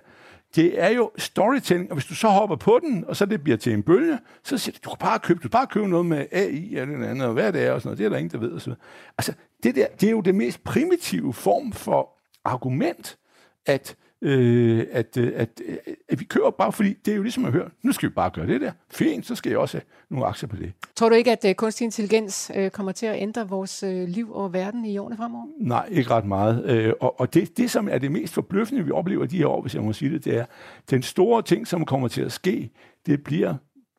Det er jo storytelling, og hvis du så hopper på den, og så det bliver til en bølge, så siger du, du kan bare købe, du kan bare købe noget med AI eller noget andet, og hvad det er og sådan noget, det er der ingen, der ved. Og så. Altså, det der, det er jo det mest primitive form for argument, at øh, at, øh, at, øh, at vi kører bare, fordi det er jo ligesom at høre, nu skal vi bare gøre det der. Fint, så skal jeg også have nogle aktier på det. Tror du ikke, at uh, kunstig intelligens kommer til at ændre vores liv og verden i årene fremover? Nej, ikke ret meget. Og og det, det, som er det mest forbløffende, vi oplever de her år, hvis jeg må sige det, det er, den store ting, som kommer til at ske, det bliver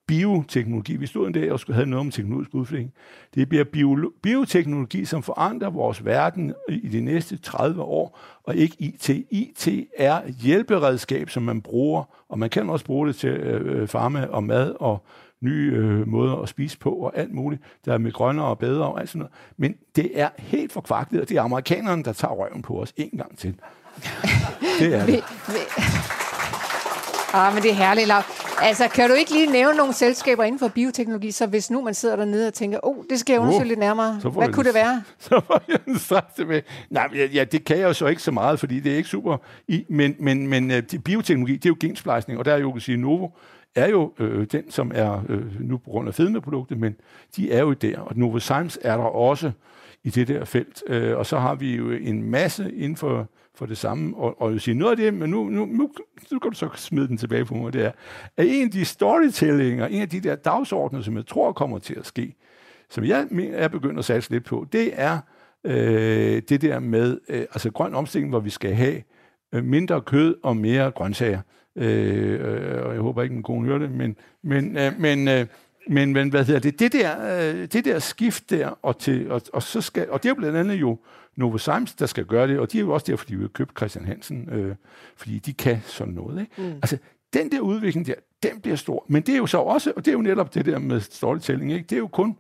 bioteknologi. Vi stod en dag og skulle have noget om teknologisk udvikling. Det bliver bio, bioteknologi, som forandrer vores verden i de næste 30 år, og ikke IT. IT er hjælperedskab, som man bruger, og man kan også bruge det til øh, farme og mad og nye øh, måder at spise på og alt muligt, der er med grønnere og bedre og alt sådan noget. Men det er helt forkvaklet, og det er amerikanerne, der tager røven på os en gang til. Det er det. Ah, men det er herligt, Lav. Altså, kan du ikke lige nævne nogle selskaber inden for bioteknologi, så hvis nu man sidder dernede og tænker, oh, det skal jeg undersøge uh, lidt nærmere. Hvad kunne det være? Så får jeg en straks med. Nej, ja, det kan jeg jo så ikke så meget, fordi det er ikke super. I, men men, men uh, bioteknologi, det er jo gensplejsning, og der er jo, kan sige, Novo er jo øh, den, som er øh, nu på grund af fedmeproduktet, men de er jo der. Og Novozymes er der også i det der felt. Øh, og så har vi jo en masse inden for for det samme. Og, og sige noget af det, men nu, nu, nu, nu kan du så smide den tilbage på mig, det er, at en af de storytellinger, en af de der dagsordner, som jeg tror kommer til at ske, som jeg er begyndt at satse lidt på, det er øh, det der med øh, altså grøn omstilling, hvor vi skal have øh, mindre kød og mere grøntsager. Øh, øh, og jeg håber ikke, min kone hører det, men, men, øh, men, øh, men, men hvad hedder det? Det der, øh, det der skift der, og, til, og, og, så skal, og det er jo blandt andet jo Novozymes, der skal gøre det, og de er jo også der, fordi vi har købt Christian Hansen, øh, fordi de kan sådan noget. Ikke? Mm. Altså, den der udvikling der, den bliver stor. Men det er jo så også, og det er jo netop det der med storytelling, ikke? det er jo kun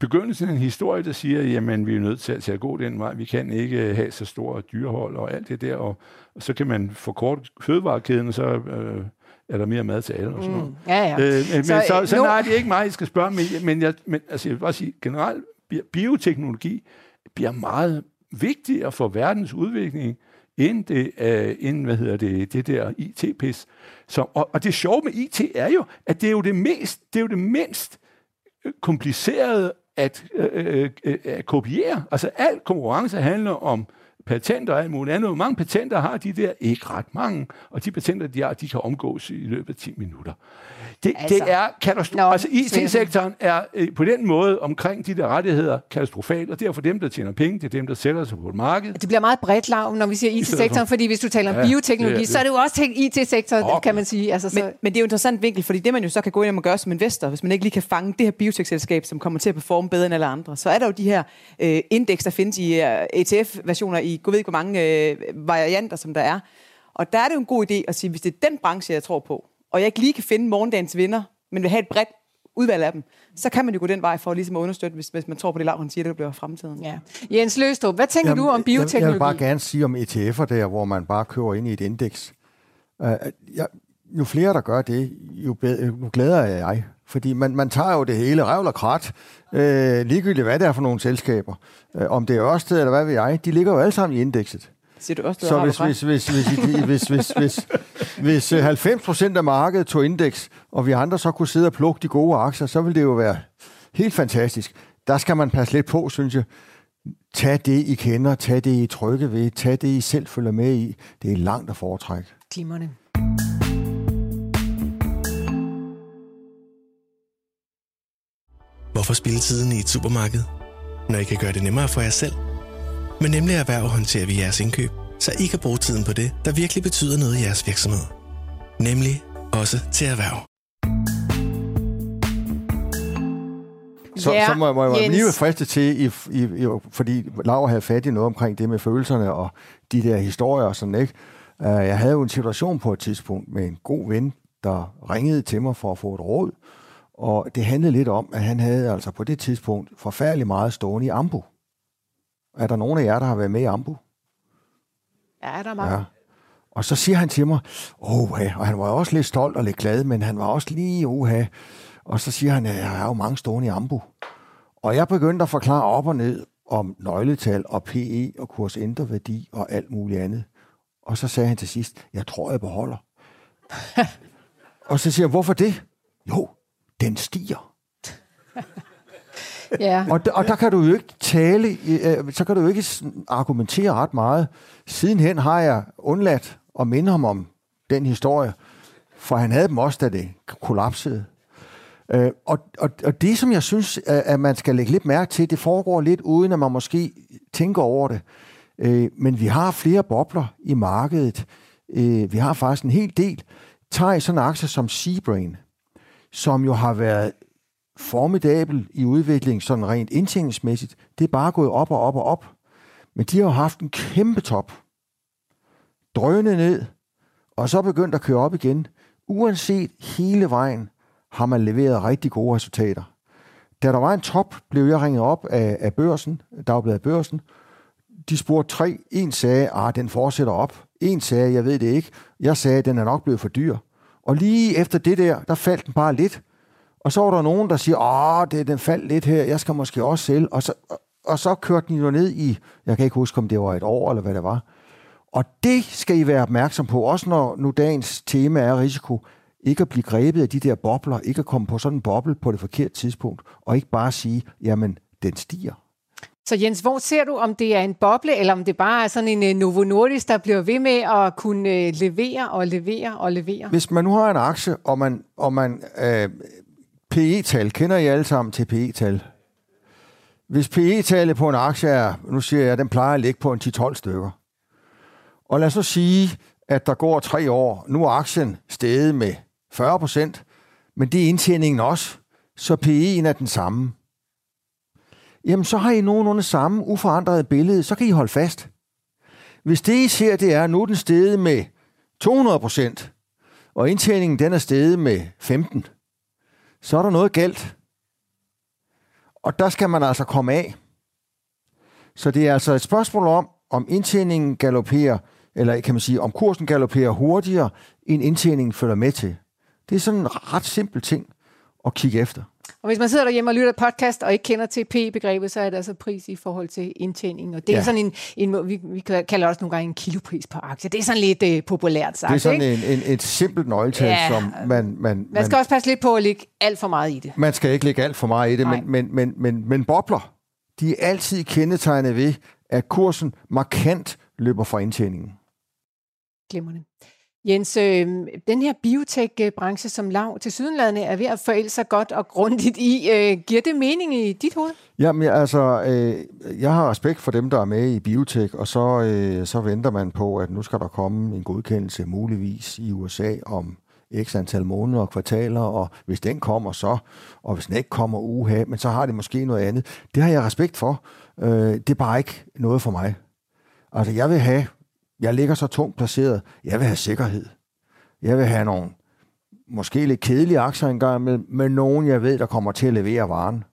begyndelsen af en historie, der siger, jamen vi er nødt til, til at gå den vej, vi kan ikke have så store dyrehold og alt det der, og, og så kan man forkorte fødevarekæden, og så øh, er der mere mad til alle og sådan noget. Mm. Ja, ja. Øh, men så, så, så no... nej, det er ikke mig, I skal spørge, men, men, jeg, men altså, jeg vil bare sige, generelt, bioteknologi bliver meget vigtigere for verdens udvikling, end det, uh, end, hvad hedder det, det der IT-pis. Så, og, og det sjove med IT er jo, at det er jo det mest, det er jo det mindst øh, komplicerede at, uh, uh, at kopiere. Altså al konkurrence handler om patenter og alt muligt andet. Hvor mange patenter har de der? Ikke ret mange. Og de patenter, de har, de kan omgås i løbet af 10 minutter. Det, altså, det er katastrofe. Altså, IT-sektoren er øh, på den måde omkring de der rettigheder katastrofalt, og derfor dem, der tjener penge, det er dem, der sælger sig på et marked. Det bliver meget bredt lav, når vi siger IT-sektoren, fordi hvis du taler om ja, bioteknologi, det det. så er det jo også IT-sektoren, okay. kan man sige. Altså, så... men, men det er jo en interessant vinkel, fordi det man jo så kan gå ind og gøre som investor, hvis man ikke lige kan fange det her biotekselskab, som kommer til at performe bedre end alle andre, så er der jo de her øh, indeks, der findes i uh, øh, ETF-versioner i, gå ved hvor mange øh, varianter, som der er. Og der er det jo en god idé at sige, hvis det er den branche, jeg tror på, og jeg ikke lige kan finde morgendagens vinder, men vil have et bredt udvalg af dem, så kan man jo gå den vej for ligesom at understøtte, hvis, hvis man tror på det, Lav siger, det bliver fremtiden. Ja. Jens Løstrup, hvad tænker Jamen, du om bioteknologi? Jeg, jeg vil bare gerne sige om ETF'er der, hvor man bare kører ind i et indeks. Uh, jeg, jo flere, der gør det, jo, bedre, jo glæder jeg. Fordi man, man tager jo det hele, revl og krat, øh, ligegyldigt hvad det er for nogle selskaber. Øh, om det er Ørsted eller hvad ved jeg, de ligger jo alle sammen i indekset. Siger du også, så hvis, hvis, hvis, hvis, hvis, hvis, hvis, hvis 90 øh, procent af markedet tog indeks, og vi andre så kunne sidde og plukke de gode aktier, så ville det jo være helt fantastisk. Der skal man passe lidt på, synes jeg. Tag det, I kender, tag det, I trygge ved, tag det, I selv følger med i. Det er langt at foretrække. Klimerne. Hvorfor spille tiden i et supermarked, når I kan gøre det nemmere for jer selv? Men nemlig erhverv håndterer vi jeres indkøb, så I kan bruge tiden på det, der virkelig betyder noget i jeres virksomhed. Nemlig også til erhverv. Så, ja, så må, må jeg lige være fristet til, i, i, i, fordi Laura havde fat i noget omkring det med følelserne og de der historier og sådan, ikke? Uh, jeg havde jo en situation på et tidspunkt med en god ven, der ringede til mig for at få et råd, og det handlede lidt om, at han havde altså på det tidspunkt forfærdelig meget stående i Ambu. Er der nogen af jer, der har været med i Ambu? Ja, der er mange. Ja. Og så siger han til mig, åh, og han var også lidt stolt og lidt glad, men han var også lige oha. Og så siger han, at jeg har jo mange stående i Ambu. Og jeg begyndte at forklare op og ned om nøgletal og PE og kurs værdi og alt muligt andet. Og så sagde han til sidst, jeg tror, jeg beholder. og så siger jeg, hvorfor det? Jo, den stiger ja. og, og der kan du jo ikke tale, øh, så kan du jo ikke argumentere ret meget. Sidenhen har jeg undladt at minde ham om den historie, for han havde dem også, da det kollapsede. Øh, og, og, og det, som jeg synes, øh, at man skal lægge lidt mærke til, det foregår lidt uden, at man måske tænker over det. Øh, men vi har flere bobler i markedet. Øh, vi har faktisk en hel del. Tag sådan en aktie som Seabrain som jo har været formidabel i udvikling, sådan rent indtjeningsmæssigt. Det er bare gået op og op og op. Men de har jo haft en kæmpe top. Drøne ned, og så begyndt at køre op igen. Uanset hele vejen har man leveret rigtig gode resultater. Da der var en top, blev jeg ringet op af, af børsen, dagbladet Børsen. De spurgte tre. En sagde, at ah, den fortsætter op. En sagde, jeg ved det ikke. Jeg sagde, at den er nok blevet for dyr. Og lige efter det der, der faldt den bare lidt. Og så var der nogen, der siger, åh, det, den faldt lidt her, jeg skal måske også sælge. Og så, og så kørte den jo ned i, jeg kan ikke huske, om det var et år eller hvad det var. Og det skal I være opmærksom på, også når nu dagens tema er risiko. Ikke at blive grebet af de der bobler, ikke at komme på sådan en boble på det forkerte tidspunkt, og ikke bare sige, jamen, den stiger. Så Jens, hvor ser du, om det er en boble, eller om det bare er sådan en uh, Novo Nordisk, der bliver ved med at kunne uh, levere og levere og levere? Hvis man nu har en aktie, og man, og man uh, PE-tal, kender I alle sammen til PE-tal? Hvis PE-tallet på en aktie er, nu siger jeg, den plejer at ligge på en 10-12 stykker. Og lad os så sige, at der går tre år. Nu er aktien steget med 40 procent, men det er indtjeningen også, så PE'en er den samme jamen så har I nogenlunde samme uforandrede billede, så kan I holde fast. Hvis det I ser, det er, at nu er den steget med 200 procent, og indtjeningen den er steget med 15, så er der noget galt. Og der skal man altså komme af. Så det er altså et spørgsmål om, om indtjeningen galopperer, eller kan man sige, om kursen galopperer hurtigere, end indtjeningen følger med til. Det er sådan en ret simpel ting at kigge efter. Og hvis man sidder derhjemme og lytter podcast og ikke kender til P-begrebet, så er det altså pris i forhold til indtjening. Og det er ja. sådan en, en vi, vi kalder også nogle gange en kilopris på aktie. Det er sådan lidt uh, populært sagt. Det er sådan ikke? En, en, et simpelt nøgletal, ja. som man, man... Man skal man, også passe lidt på at lægge alt for meget i det. Man skal ikke lægge alt for meget i det, men, men, men, men, men bobler, de er altid kendetegnet ved, at kursen markant løber fra indtjeningen. Glimrende. Jens, øh, den her biotech-branche, som Lav til sydenladende er ved at forælde sig godt og grundigt i, øh, giver det mening i dit hoved? Jamen, altså, øh, jeg har respekt for dem, der er med i biotech, og så, øh, så venter man på, at nu skal der komme en godkendelse muligvis i USA om x antal måneder og kvartaler, og hvis den kommer så, og hvis den ikke kommer uha, men så har det måske noget andet. Det har jeg respekt for. Øh, det er bare ikke noget for mig. Altså, jeg vil have jeg ligger så tungt placeret. Jeg vil have sikkerhed. Jeg vil have nogle måske lidt kedelige aktier engang med, med nogen, jeg ved, der kommer til at levere varen.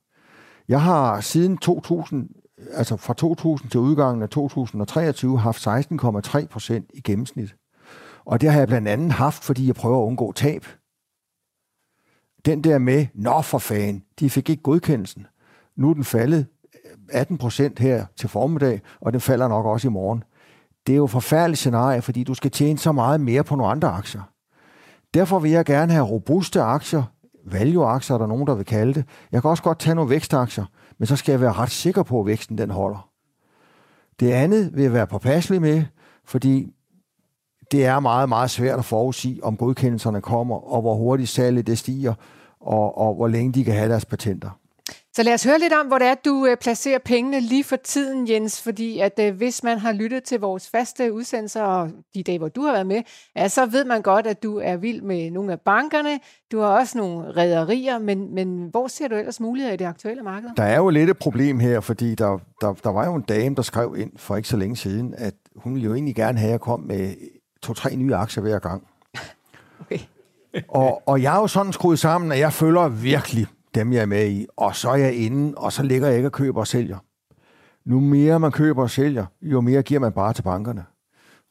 Jeg har siden 2000, altså fra 2000 til udgangen af 2023, haft 16,3 procent i gennemsnit. Og det har jeg blandt andet haft, fordi jeg prøver at undgå tab. Den der med, nå for fan, de fik ikke godkendelsen. Nu er den faldet 18 procent her til formiddag, og den falder nok også i morgen det er jo et forfærdeligt scenarie, fordi du skal tjene så meget mere på nogle andre aktier. Derfor vil jeg gerne have robuste aktier, value-aktier er der nogen, der vil kalde det. Jeg kan også godt tage nogle vækstaktier, men så skal jeg være ret sikker på, at væksten den holder. Det andet vil jeg være påpasselig med, fordi det er meget, meget svært at forudsige, om godkendelserne kommer, og hvor hurtigt salget det stiger, og, og hvor længe de kan have deres patenter. Så lad os høre lidt om, hvor det er, du øh, placerer pengene lige for tiden, Jens. Fordi at øh, hvis man har lyttet til vores faste udsendelser, og de dage, hvor du har været med, ja, så ved man godt, at du er vild med nogle af bankerne. Du har også nogle rædderier, men, men hvor ser du ellers muligheder i det aktuelle marked? Der er jo lidt et problem her, fordi der, der, der var jo en dame, der skrev ind for ikke så længe siden, at hun ville jo egentlig gerne have, at jeg kom med to-tre nye aktier hver gang. Okay. og, og jeg er jo sådan skruet sammen, at jeg følger virkelig dem, jeg er med i, og så er jeg inde, og så ligger jeg ikke og køber og sælger. Nu mere man køber og sælger, jo mere giver man bare til bankerne.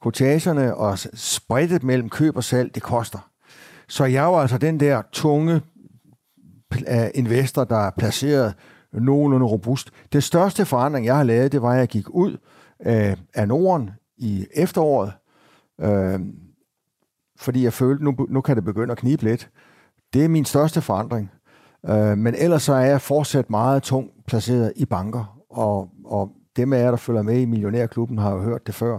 Kortagerne og spredet mellem køb og salg, det koster. Så jeg var altså den der tunge investor, der er placeret nogenlunde robust. Det største forandring, jeg har lavet, det var, at jeg gik ud øh, af Norden i efteråret, øh, fordi jeg følte, nu, nu kan det begynde at knibe lidt. Det er min største forandring. Øh, men ellers så er jeg fortsat meget tung placeret i banker, og, og dem af jer, der følger med i Millionærklubben, har jo hørt det før.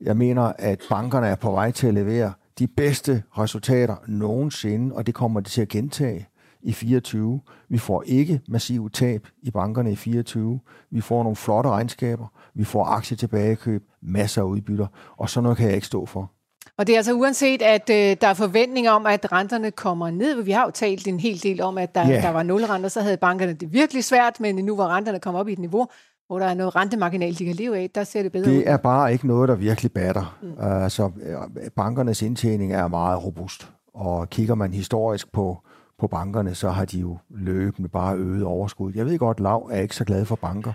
Jeg mener, at bankerne er på vej til at levere de bedste resultater nogensinde, og det kommer de til at gentage i 24. Vi får ikke massive tab i bankerne i 24. Vi får nogle flotte regnskaber. Vi får aktie tilbagekøb, masser af udbytter, og sådan noget kan jeg ikke stå for. Og det er altså uanset, at øh, der er forventning om, at renterne kommer ned. Vi har jo talt en hel del om, at der, yeah. der var nulrenter, så havde bankerne det virkelig svært, men nu hvor renterne kommer op i et niveau, hvor der er noget rentemarginal, de kan leve af, der ser det bedre det ud. Det er bare ikke noget, der virkelig batter. Mm. Altså, bankernes indtjening er meget robust, og kigger man historisk på, på bankerne, så har de jo løbende bare øget overskud. Jeg ved godt, Lav er ikke så glad for banker,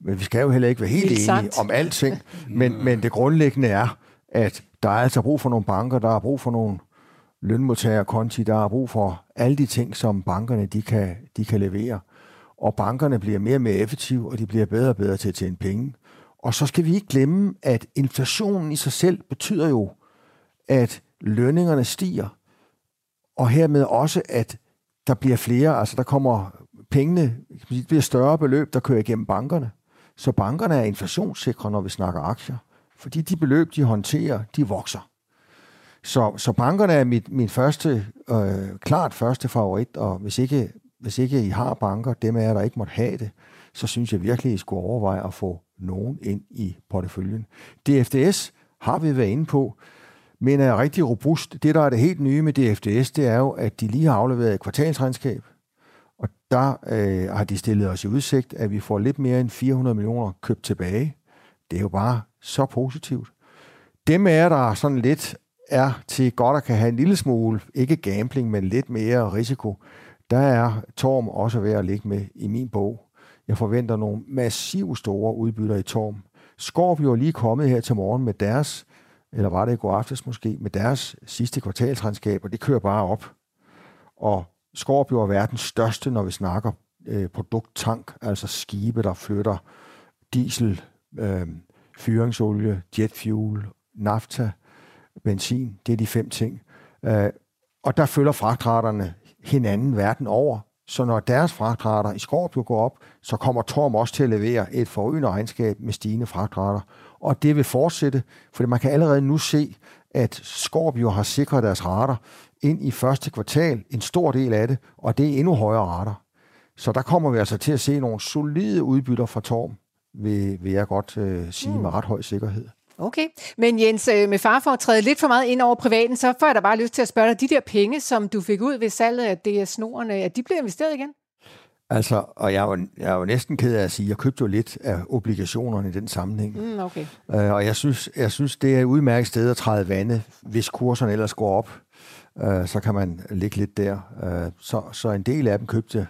men vi skal jo heller ikke være helt enige sagt. om alting. Men, men det grundlæggende er, at der er altså brug for nogle banker, der er brug for nogle lønmodtagerkonti, der er brug for alle de ting, som bankerne de kan, de kan levere. Og bankerne bliver mere og mere effektive, og de bliver bedre og bedre til at tjene penge. Og så skal vi ikke glemme, at inflationen i sig selv betyder jo, at lønningerne stiger, og hermed også, at der bliver flere, altså der kommer pengene, det bliver større beløb, der kører igennem bankerne. Så bankerne er inflationssikre, når vi snakker aktier fordi de beløb, de håndterer, de vokser. Så, så bankerne er mit, min første, øh, klart første favorit, og hvis ikke, hvis ikke I har banker, dem af jer, der ikke måtte have det, så synes jeg virkelig, I skulle overveje at få nogen ind i porteføljen. DFDS har vi været inde på, men er rigtig robust. Det, der er det helt nye med DFDS, det er jo, at de lige har afleveret et kvartalsregnskab, og der øh, har de stillet os i udsigt, at vi får lidt mere end 400 millioner købt tilbage. Det er jo bare så positivt. Dem af jer, der sådan lidt er til godt at kan have en lille smule, ikke gambling, men lidt mere risiko, der er Torm også ved at ligge med i min bog. Jeg forventer nogle massivt store udbytter i Torm. Scorpio er lige kommet her til morgen med deres, eller var det i går aftes måske, med deres sidste kvartalsregnskab, og det kører bare op. Og Scorpio er verdens største, når vi snakker øh, produkttank, altså skibe, der flytter diesel, øh, fyringsolie, jetfuel, nafta, benzin. Det er de fem ting. Øh, og der følger fragtraterne hinanden verden over. Så når deres fragtrater i Skorpio går op, så kommer Torm også til at levere et forøgende regnskab med stigende fragtrater. Og det vil fortsætte, for man kan allerede nu se, at Skorpio har sikret deres rater ind i første kvartal, en stor del af det, og det er endnu højere rater. Så der kommer vi altså til at se nogle solide udbytter fra Torm, vil, vil jeg godt øh, sige mm. med ret høj sikkerhed. Okay, men Jens, øh, med far for at træde lidt for meget ind over privaten, så får jeg da bare lyst til at spørge dig, de der penge, som du fik ud ved salget af DS-snorene, at de bliver investeret igen? Altså, og jeg er, jo, jeg er jo næsten ked af at sige, at jeg købte jo lidt af obligationerne i den sammenhæng. Mm, okay. Uh, og jeg synes, jeg synes, det er et udmærket sted at træde vande, hvis kurserne ellers går op. Uh, så kan man ligge lidt der. Uh, så, så en del af dem købte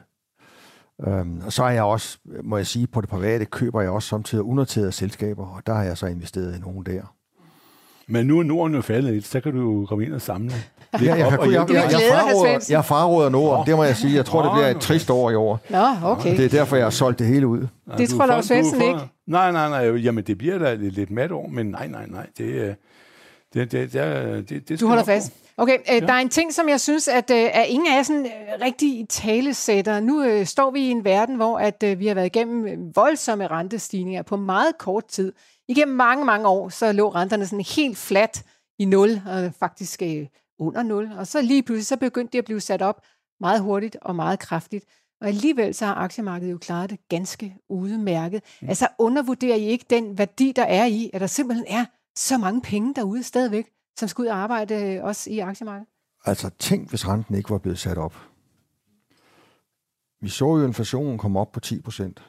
Øhm, og så er jeg også, må jeg sige, på det private køber jeg også samtidig unoterede selskaber, og der har jeg så investeret i nogle der. Men nu er Norden jo faldet lidt, så kan du jo komme ind og samle. Ja, jeg, jeg, jeg, jeg, jeg, fraråder, jeg fraråder Norden, det må jeg sige. Jeg tror, det bliver et trist år i år. Nå, okay. Det er derfor, jeg har solgt det hele ud. Det tror Lars Svendsen ikke. Nej, nej, nej. Jamen, det bliver da lidt, lidt mat år, men nej, nej, nej. Det, det, det, det, det, det du holder fast. Okay, øh, ja. der er en ting, som jeg synes, at, øh, at ingen af sådan øh, rigtig i tale sætter. Nu øh, står vi i en verden, hvor at øh, vi har været igennem øh, voldsomme rentestigninger på meget kort tid. Igennem mange, mange år, så lå renterne sådan helt flat i nul, og faktisk øh, under nul. Og så lige pludselig, så begyndte det at blive sat op meget hurtigt og meget kraftigt. Og alligevel så har aktiemarkedet jo klaret det ganske udmærket. Mm. Altså undervurderer I ikke den værdi, der er i, at der simpelthen er så mange penge derude stadigvæk, som skal ud og arbejde øh, også i aktiemarkedet? Altså tænk, hvis renten ikke var blevet sat op. Vi så jo inflationen komme op på 10 procent.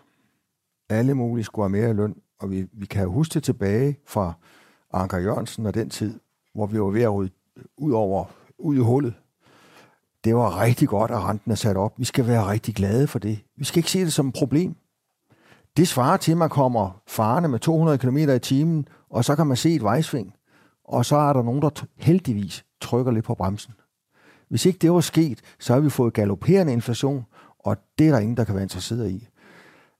Alle mulige skulle have mere løn, og vi, vi kan jo huske det tilbage fra Anker Jørgensen og den tid, hvor vi var ved at rydde øh, ud over ud i hullet. Det var rigtig godt, at renten er sat op. Vi skal være rigtig glade for det. Vi skal ikke se det som et problem. Det svarer til, at man kommer farne med 200 km i timen, og så kan man se et vejsving og så er der nogen, der heldigvis trykker lidt på bremsen. Hvis ikke det var sket, så har vi fået galopperende inflation, og det er der ingen, der kan være interesseret i.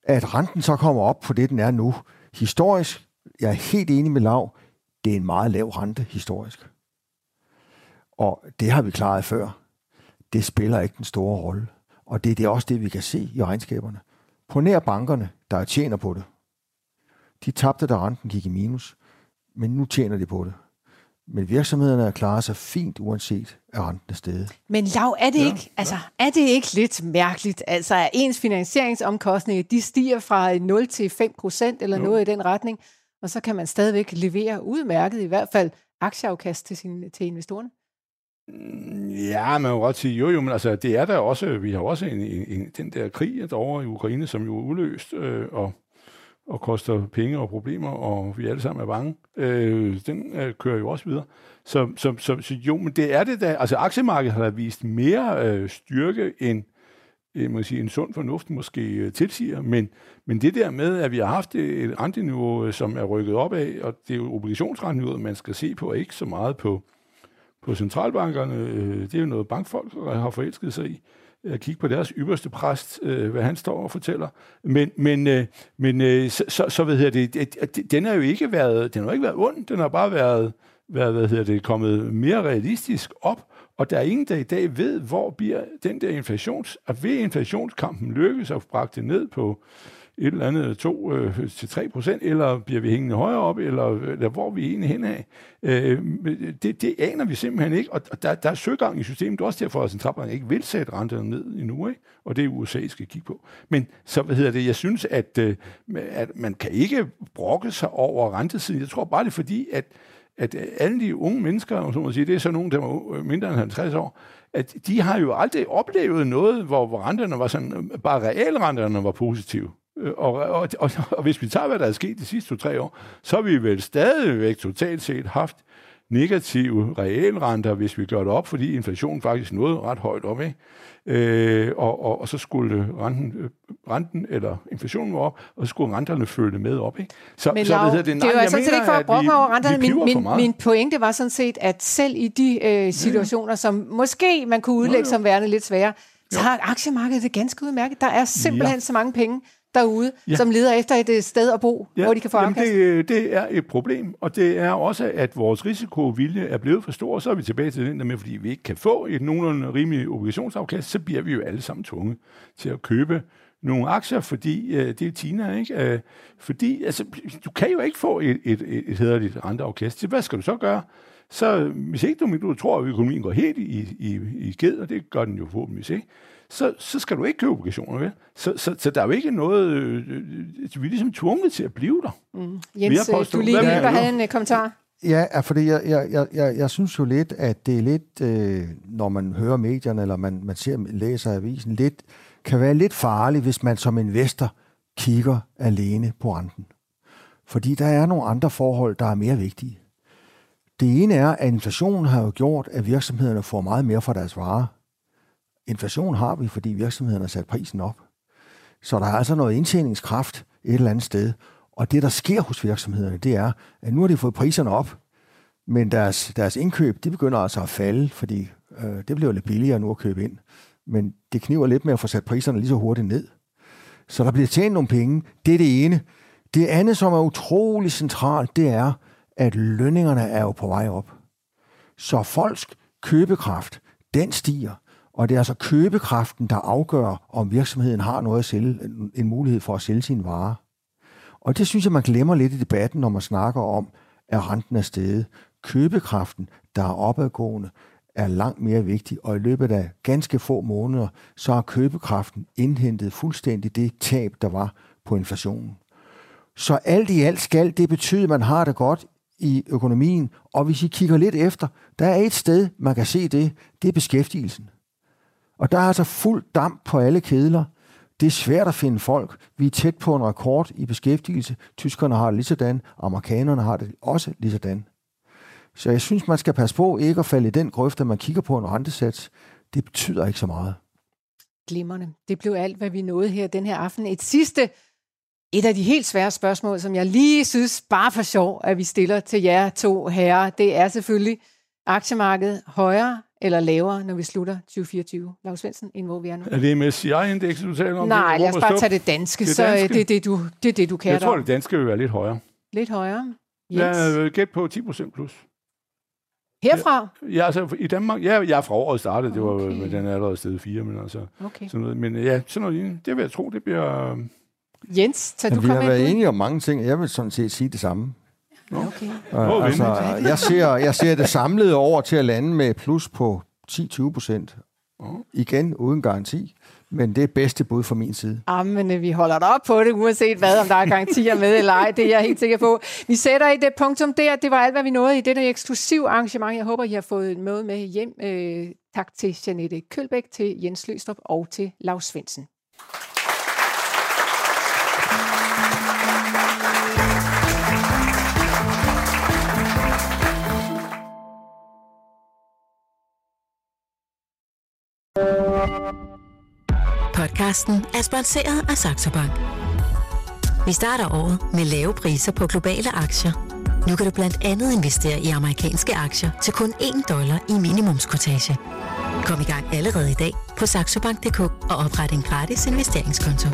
At renten så kommer op på det, den er nu, historisk, jeg er helt enig med Lav, det er en meget lav rente historisk. Og det har vi klaret før. Det spiller ikke den store rolle. Og det, det er også det, vi kan se i regnskaberne. På nær bankerne, der tjener på det. De tabte, da renten gik i minus, men nu tjener de på det. Men virksomhederne er klaret sig fint, uanset at renten er stedet. Men Lav, er det, ja, ikke, altså, er det ikke lidt mærkeligt, altså at ens finansieringsomkostninger, de stiger fra 0 til 5 procent eller jo. noget i den retning, og så kan man stadigvæk levere udmærket, i hvert fald aktieafkast til, sin, til investorerne? Ja, man kan godt sige, jo jo, men altså, det er der også, vi har også en, en, en, den der krig derovre i Ukraine, som jo er uløst, øh, og og koster penge og problemer, og vi alle sammen er bange, øh, den øh, kører jo også videre. Så, så, så, så jo, men det er det da. Altså aktiemarkedet har da vist mere øh, styrke end øh, man sige, en sund fornuft måske øh, tilsiger, men, men det der med, at vi har haft et renteniveau, øh, som er rykket op af, og det er jo obligationsrenteniveauet, man skal se på, og ikke så meget på, på centralbankerne. Øh, det er jo noget bankfolk har forelsket sig i at kigge på deres ypperste præst, øh, hvad han står og fortæller. Men, men, øh, men øh, så, så, så hvad hedder det, den har jo ikke været, den har ikke været ond, den har bare været, været hvad hedder det, kommet mere realistisk op, og der er ingen, der i dag ved, hvor bliver den der inflations, at ved inflationskampen lykkes at bragt det ned på et eller andet 2 øh, til 3 procent, eller bliver vi hængende højere op, eller, eller hvor vi egentlig hen af. Øh, det, det aner vi simpelthen ikke, og der, der er søgang i systemet, det er også derfor, at centralbanken ikke vil sætte renterne ned endnu, ikke? og det er USA, skal kigge på. Men så, hvad hedder det, jeg synes, at, øh, at man kan ikke brokke sig over rentesiden. Jeg tror bare, det er fordi, at at alle de unge mennesker, som man siger, det er så nogen, der var mindre end 50 år, at de har jo aldrig oplevet noget, hvor, hvor renterne var sådan, bare realrenterne var positive. Øh, og, og, og, og hvis vi tager, hvad der er sket de sidste to-tre år, så har vi vel stadigvæk totalt set haft negative realrenter, hvis vi gør det op, fordi inflationen faktisk nåede ret højt op, ikke? Øh, og, og, og så skulle renten, øh, renten eller inflationen var op, og så skulle renterne følge med op. Ikke? Så, Men så, Lav, det, nej, det var sådan set ikke for at brokke over renterne. Min, min, min pointe var sådan set, at selv i de øh, situationer, ja. som måske man kunne udlægge ja. som værende lidt svære, så har aktiemarkedet det ganske udmærket. Der er simpelthen ja. så mange penge, derude, ja. Som leder efter et øh, sted at bo, ja. hvor de kan få jamen afkast? det, det er et problem, og det er også, at vores risikovilje er blevet for stor, så er vi tilbage til den der med, fordi vi ikke kan få et nogenlunde rimeligt obligationsafkast, så bliver vi jo alle sammen tvunget til at købe nogle aktier, fordi øh, det er Tina, ikke? Øh, fordi altså, du kan jo ikke få et, et, et, et hederligt renteafkast. Så hvad skal du så gøre? Så hvis ikke du, du tror, at økonomien går helt i, i, i ged, og det gør den jo forhåbentlig ikke, så, så skal du ikke købe obligationer, vel? Så, så, så der er jo ikke noget... Øh, øh, vi er ligesom tvunget til at blive der. Mm. Jens, har øh, du lige du? havde en uh, kommentar. Ja, fordi jeg, jeg, jeg, jeg, jeg synes jo lidt, at det er lidt, øh, når man hører medierne, eller man, man ser, læser avisen, lidt, kan være lidt farligt, hvis man som investor kigger alene på renten. Fordi der er nogle andre forhold, der er mere vigtige. Det ene er, at inflationen har jo gjort, at virksomhederne får meget mere for deres varer. Inflation har vi, fordi virksomhederne har sat prisen op. Så der er altså noget indtjeningskraft et eller andet sted. Og det, der sker hos virksomhederne, det er, at nu har de fået priserne op, men deres, deres indkøb, de begynder altså at falde, fordi øh, det bliver lidt billigere nu at købe ind. Men det kniver lidt med at få sat priserne lige så hurtigt ned. Så der bliver tjent nogle penge. Det er det ene. Det andet, som er utrolig centralt, det er, at lønningerne er jo på vej op. Så folks købekraft, den stiger. Og det er altså købekraften, der afgør, om virksomheden har noget at sælge, en mulighed for at sælge sine varer. Og det synes jeg, man glemmer lidt i debatten, når man snakker om, at renten er steget. Købekraften, der er opadgående, er langt mere vigtig, og i løbet af ganske få måneder, så har købekraften indhentet fuldstændig det tab, der var på inflationen. Så alt i alt skal det betyde, at man har det godt i økonomien, og hvis I kigger lidt efter, der er et sted, man kan se det, det er beskæftigelsen. Og der er altså fuld damp på alle kedler. Det er svært at finde folk. Vi er tæt på en rekord i beskæftigelse. Tyskerne har det lige sådan. Amerikanerne har det også lige sådan. Så jeg synes, man skal passe på ikke at falde i den grøft, at man kigger på en rentesats. Det betyder ikke så meget. Glimmerne. Det blev alt, hvad vi nåede her den her aften. Et sidste, et af de helt svære spørgsmål, som jeg lige synes, bare for sjov, at vi stiller til jer to herrer, det er selvfølgelig aktiemarkedet højere eller lavere, når vi slutter 2024. Lars Svendsen, end hvor vi er nu. Er det MSCI-indekset, du taler om? Nej, Det lad os bare tage det danske, Det så øh, danske? det er det, du, det, er det, du kan Jeg tror, det danske vil være lidt højere. Lidt højere. Jens. Jeg vil gætte på 10 procent plus. Herfra? Ja, altså i Danmark, ja, jeg er fra året startet, det var Okay. med den er allerede stedet 4, men altså Okay. sådan noget. Men ja, sådan noget, lignende. det vil jeg tro, det bliver... Jens, tag du Men vi har været et bud? enige om mange ting. Jeg vil sådan set sige det samme. Okay. Uh, altså, jeg, ser, jeg ser det samlede over til at lande med plus på 10-20 procent. Igen uden garanti. Men det er bedste bud fra min side. Jamen, øh, vi holder dig op på det, uanset hvad, om der er garantier med eller ej. Det er jeg helt sikker på. Vi sætter et øh, punktum der. Det var alt, hvad vi nåede i dette eksklusiv arrangement. Jeg håber, I har fået noget med hjem. Øh, tak til Janette Kølbæk, til Jens Løstrup og til Lars Svendsen. Podcasten er sponsoreret af Saxo Bank. Vi starter året med lave priser på globale aktier. Nu kan du blandt andet investere i amerikanske aktier til kun 1 dollar i minimumskortage. Kom i gang allerede i dag på saxobank.dk og opret en gratis investeringskonto.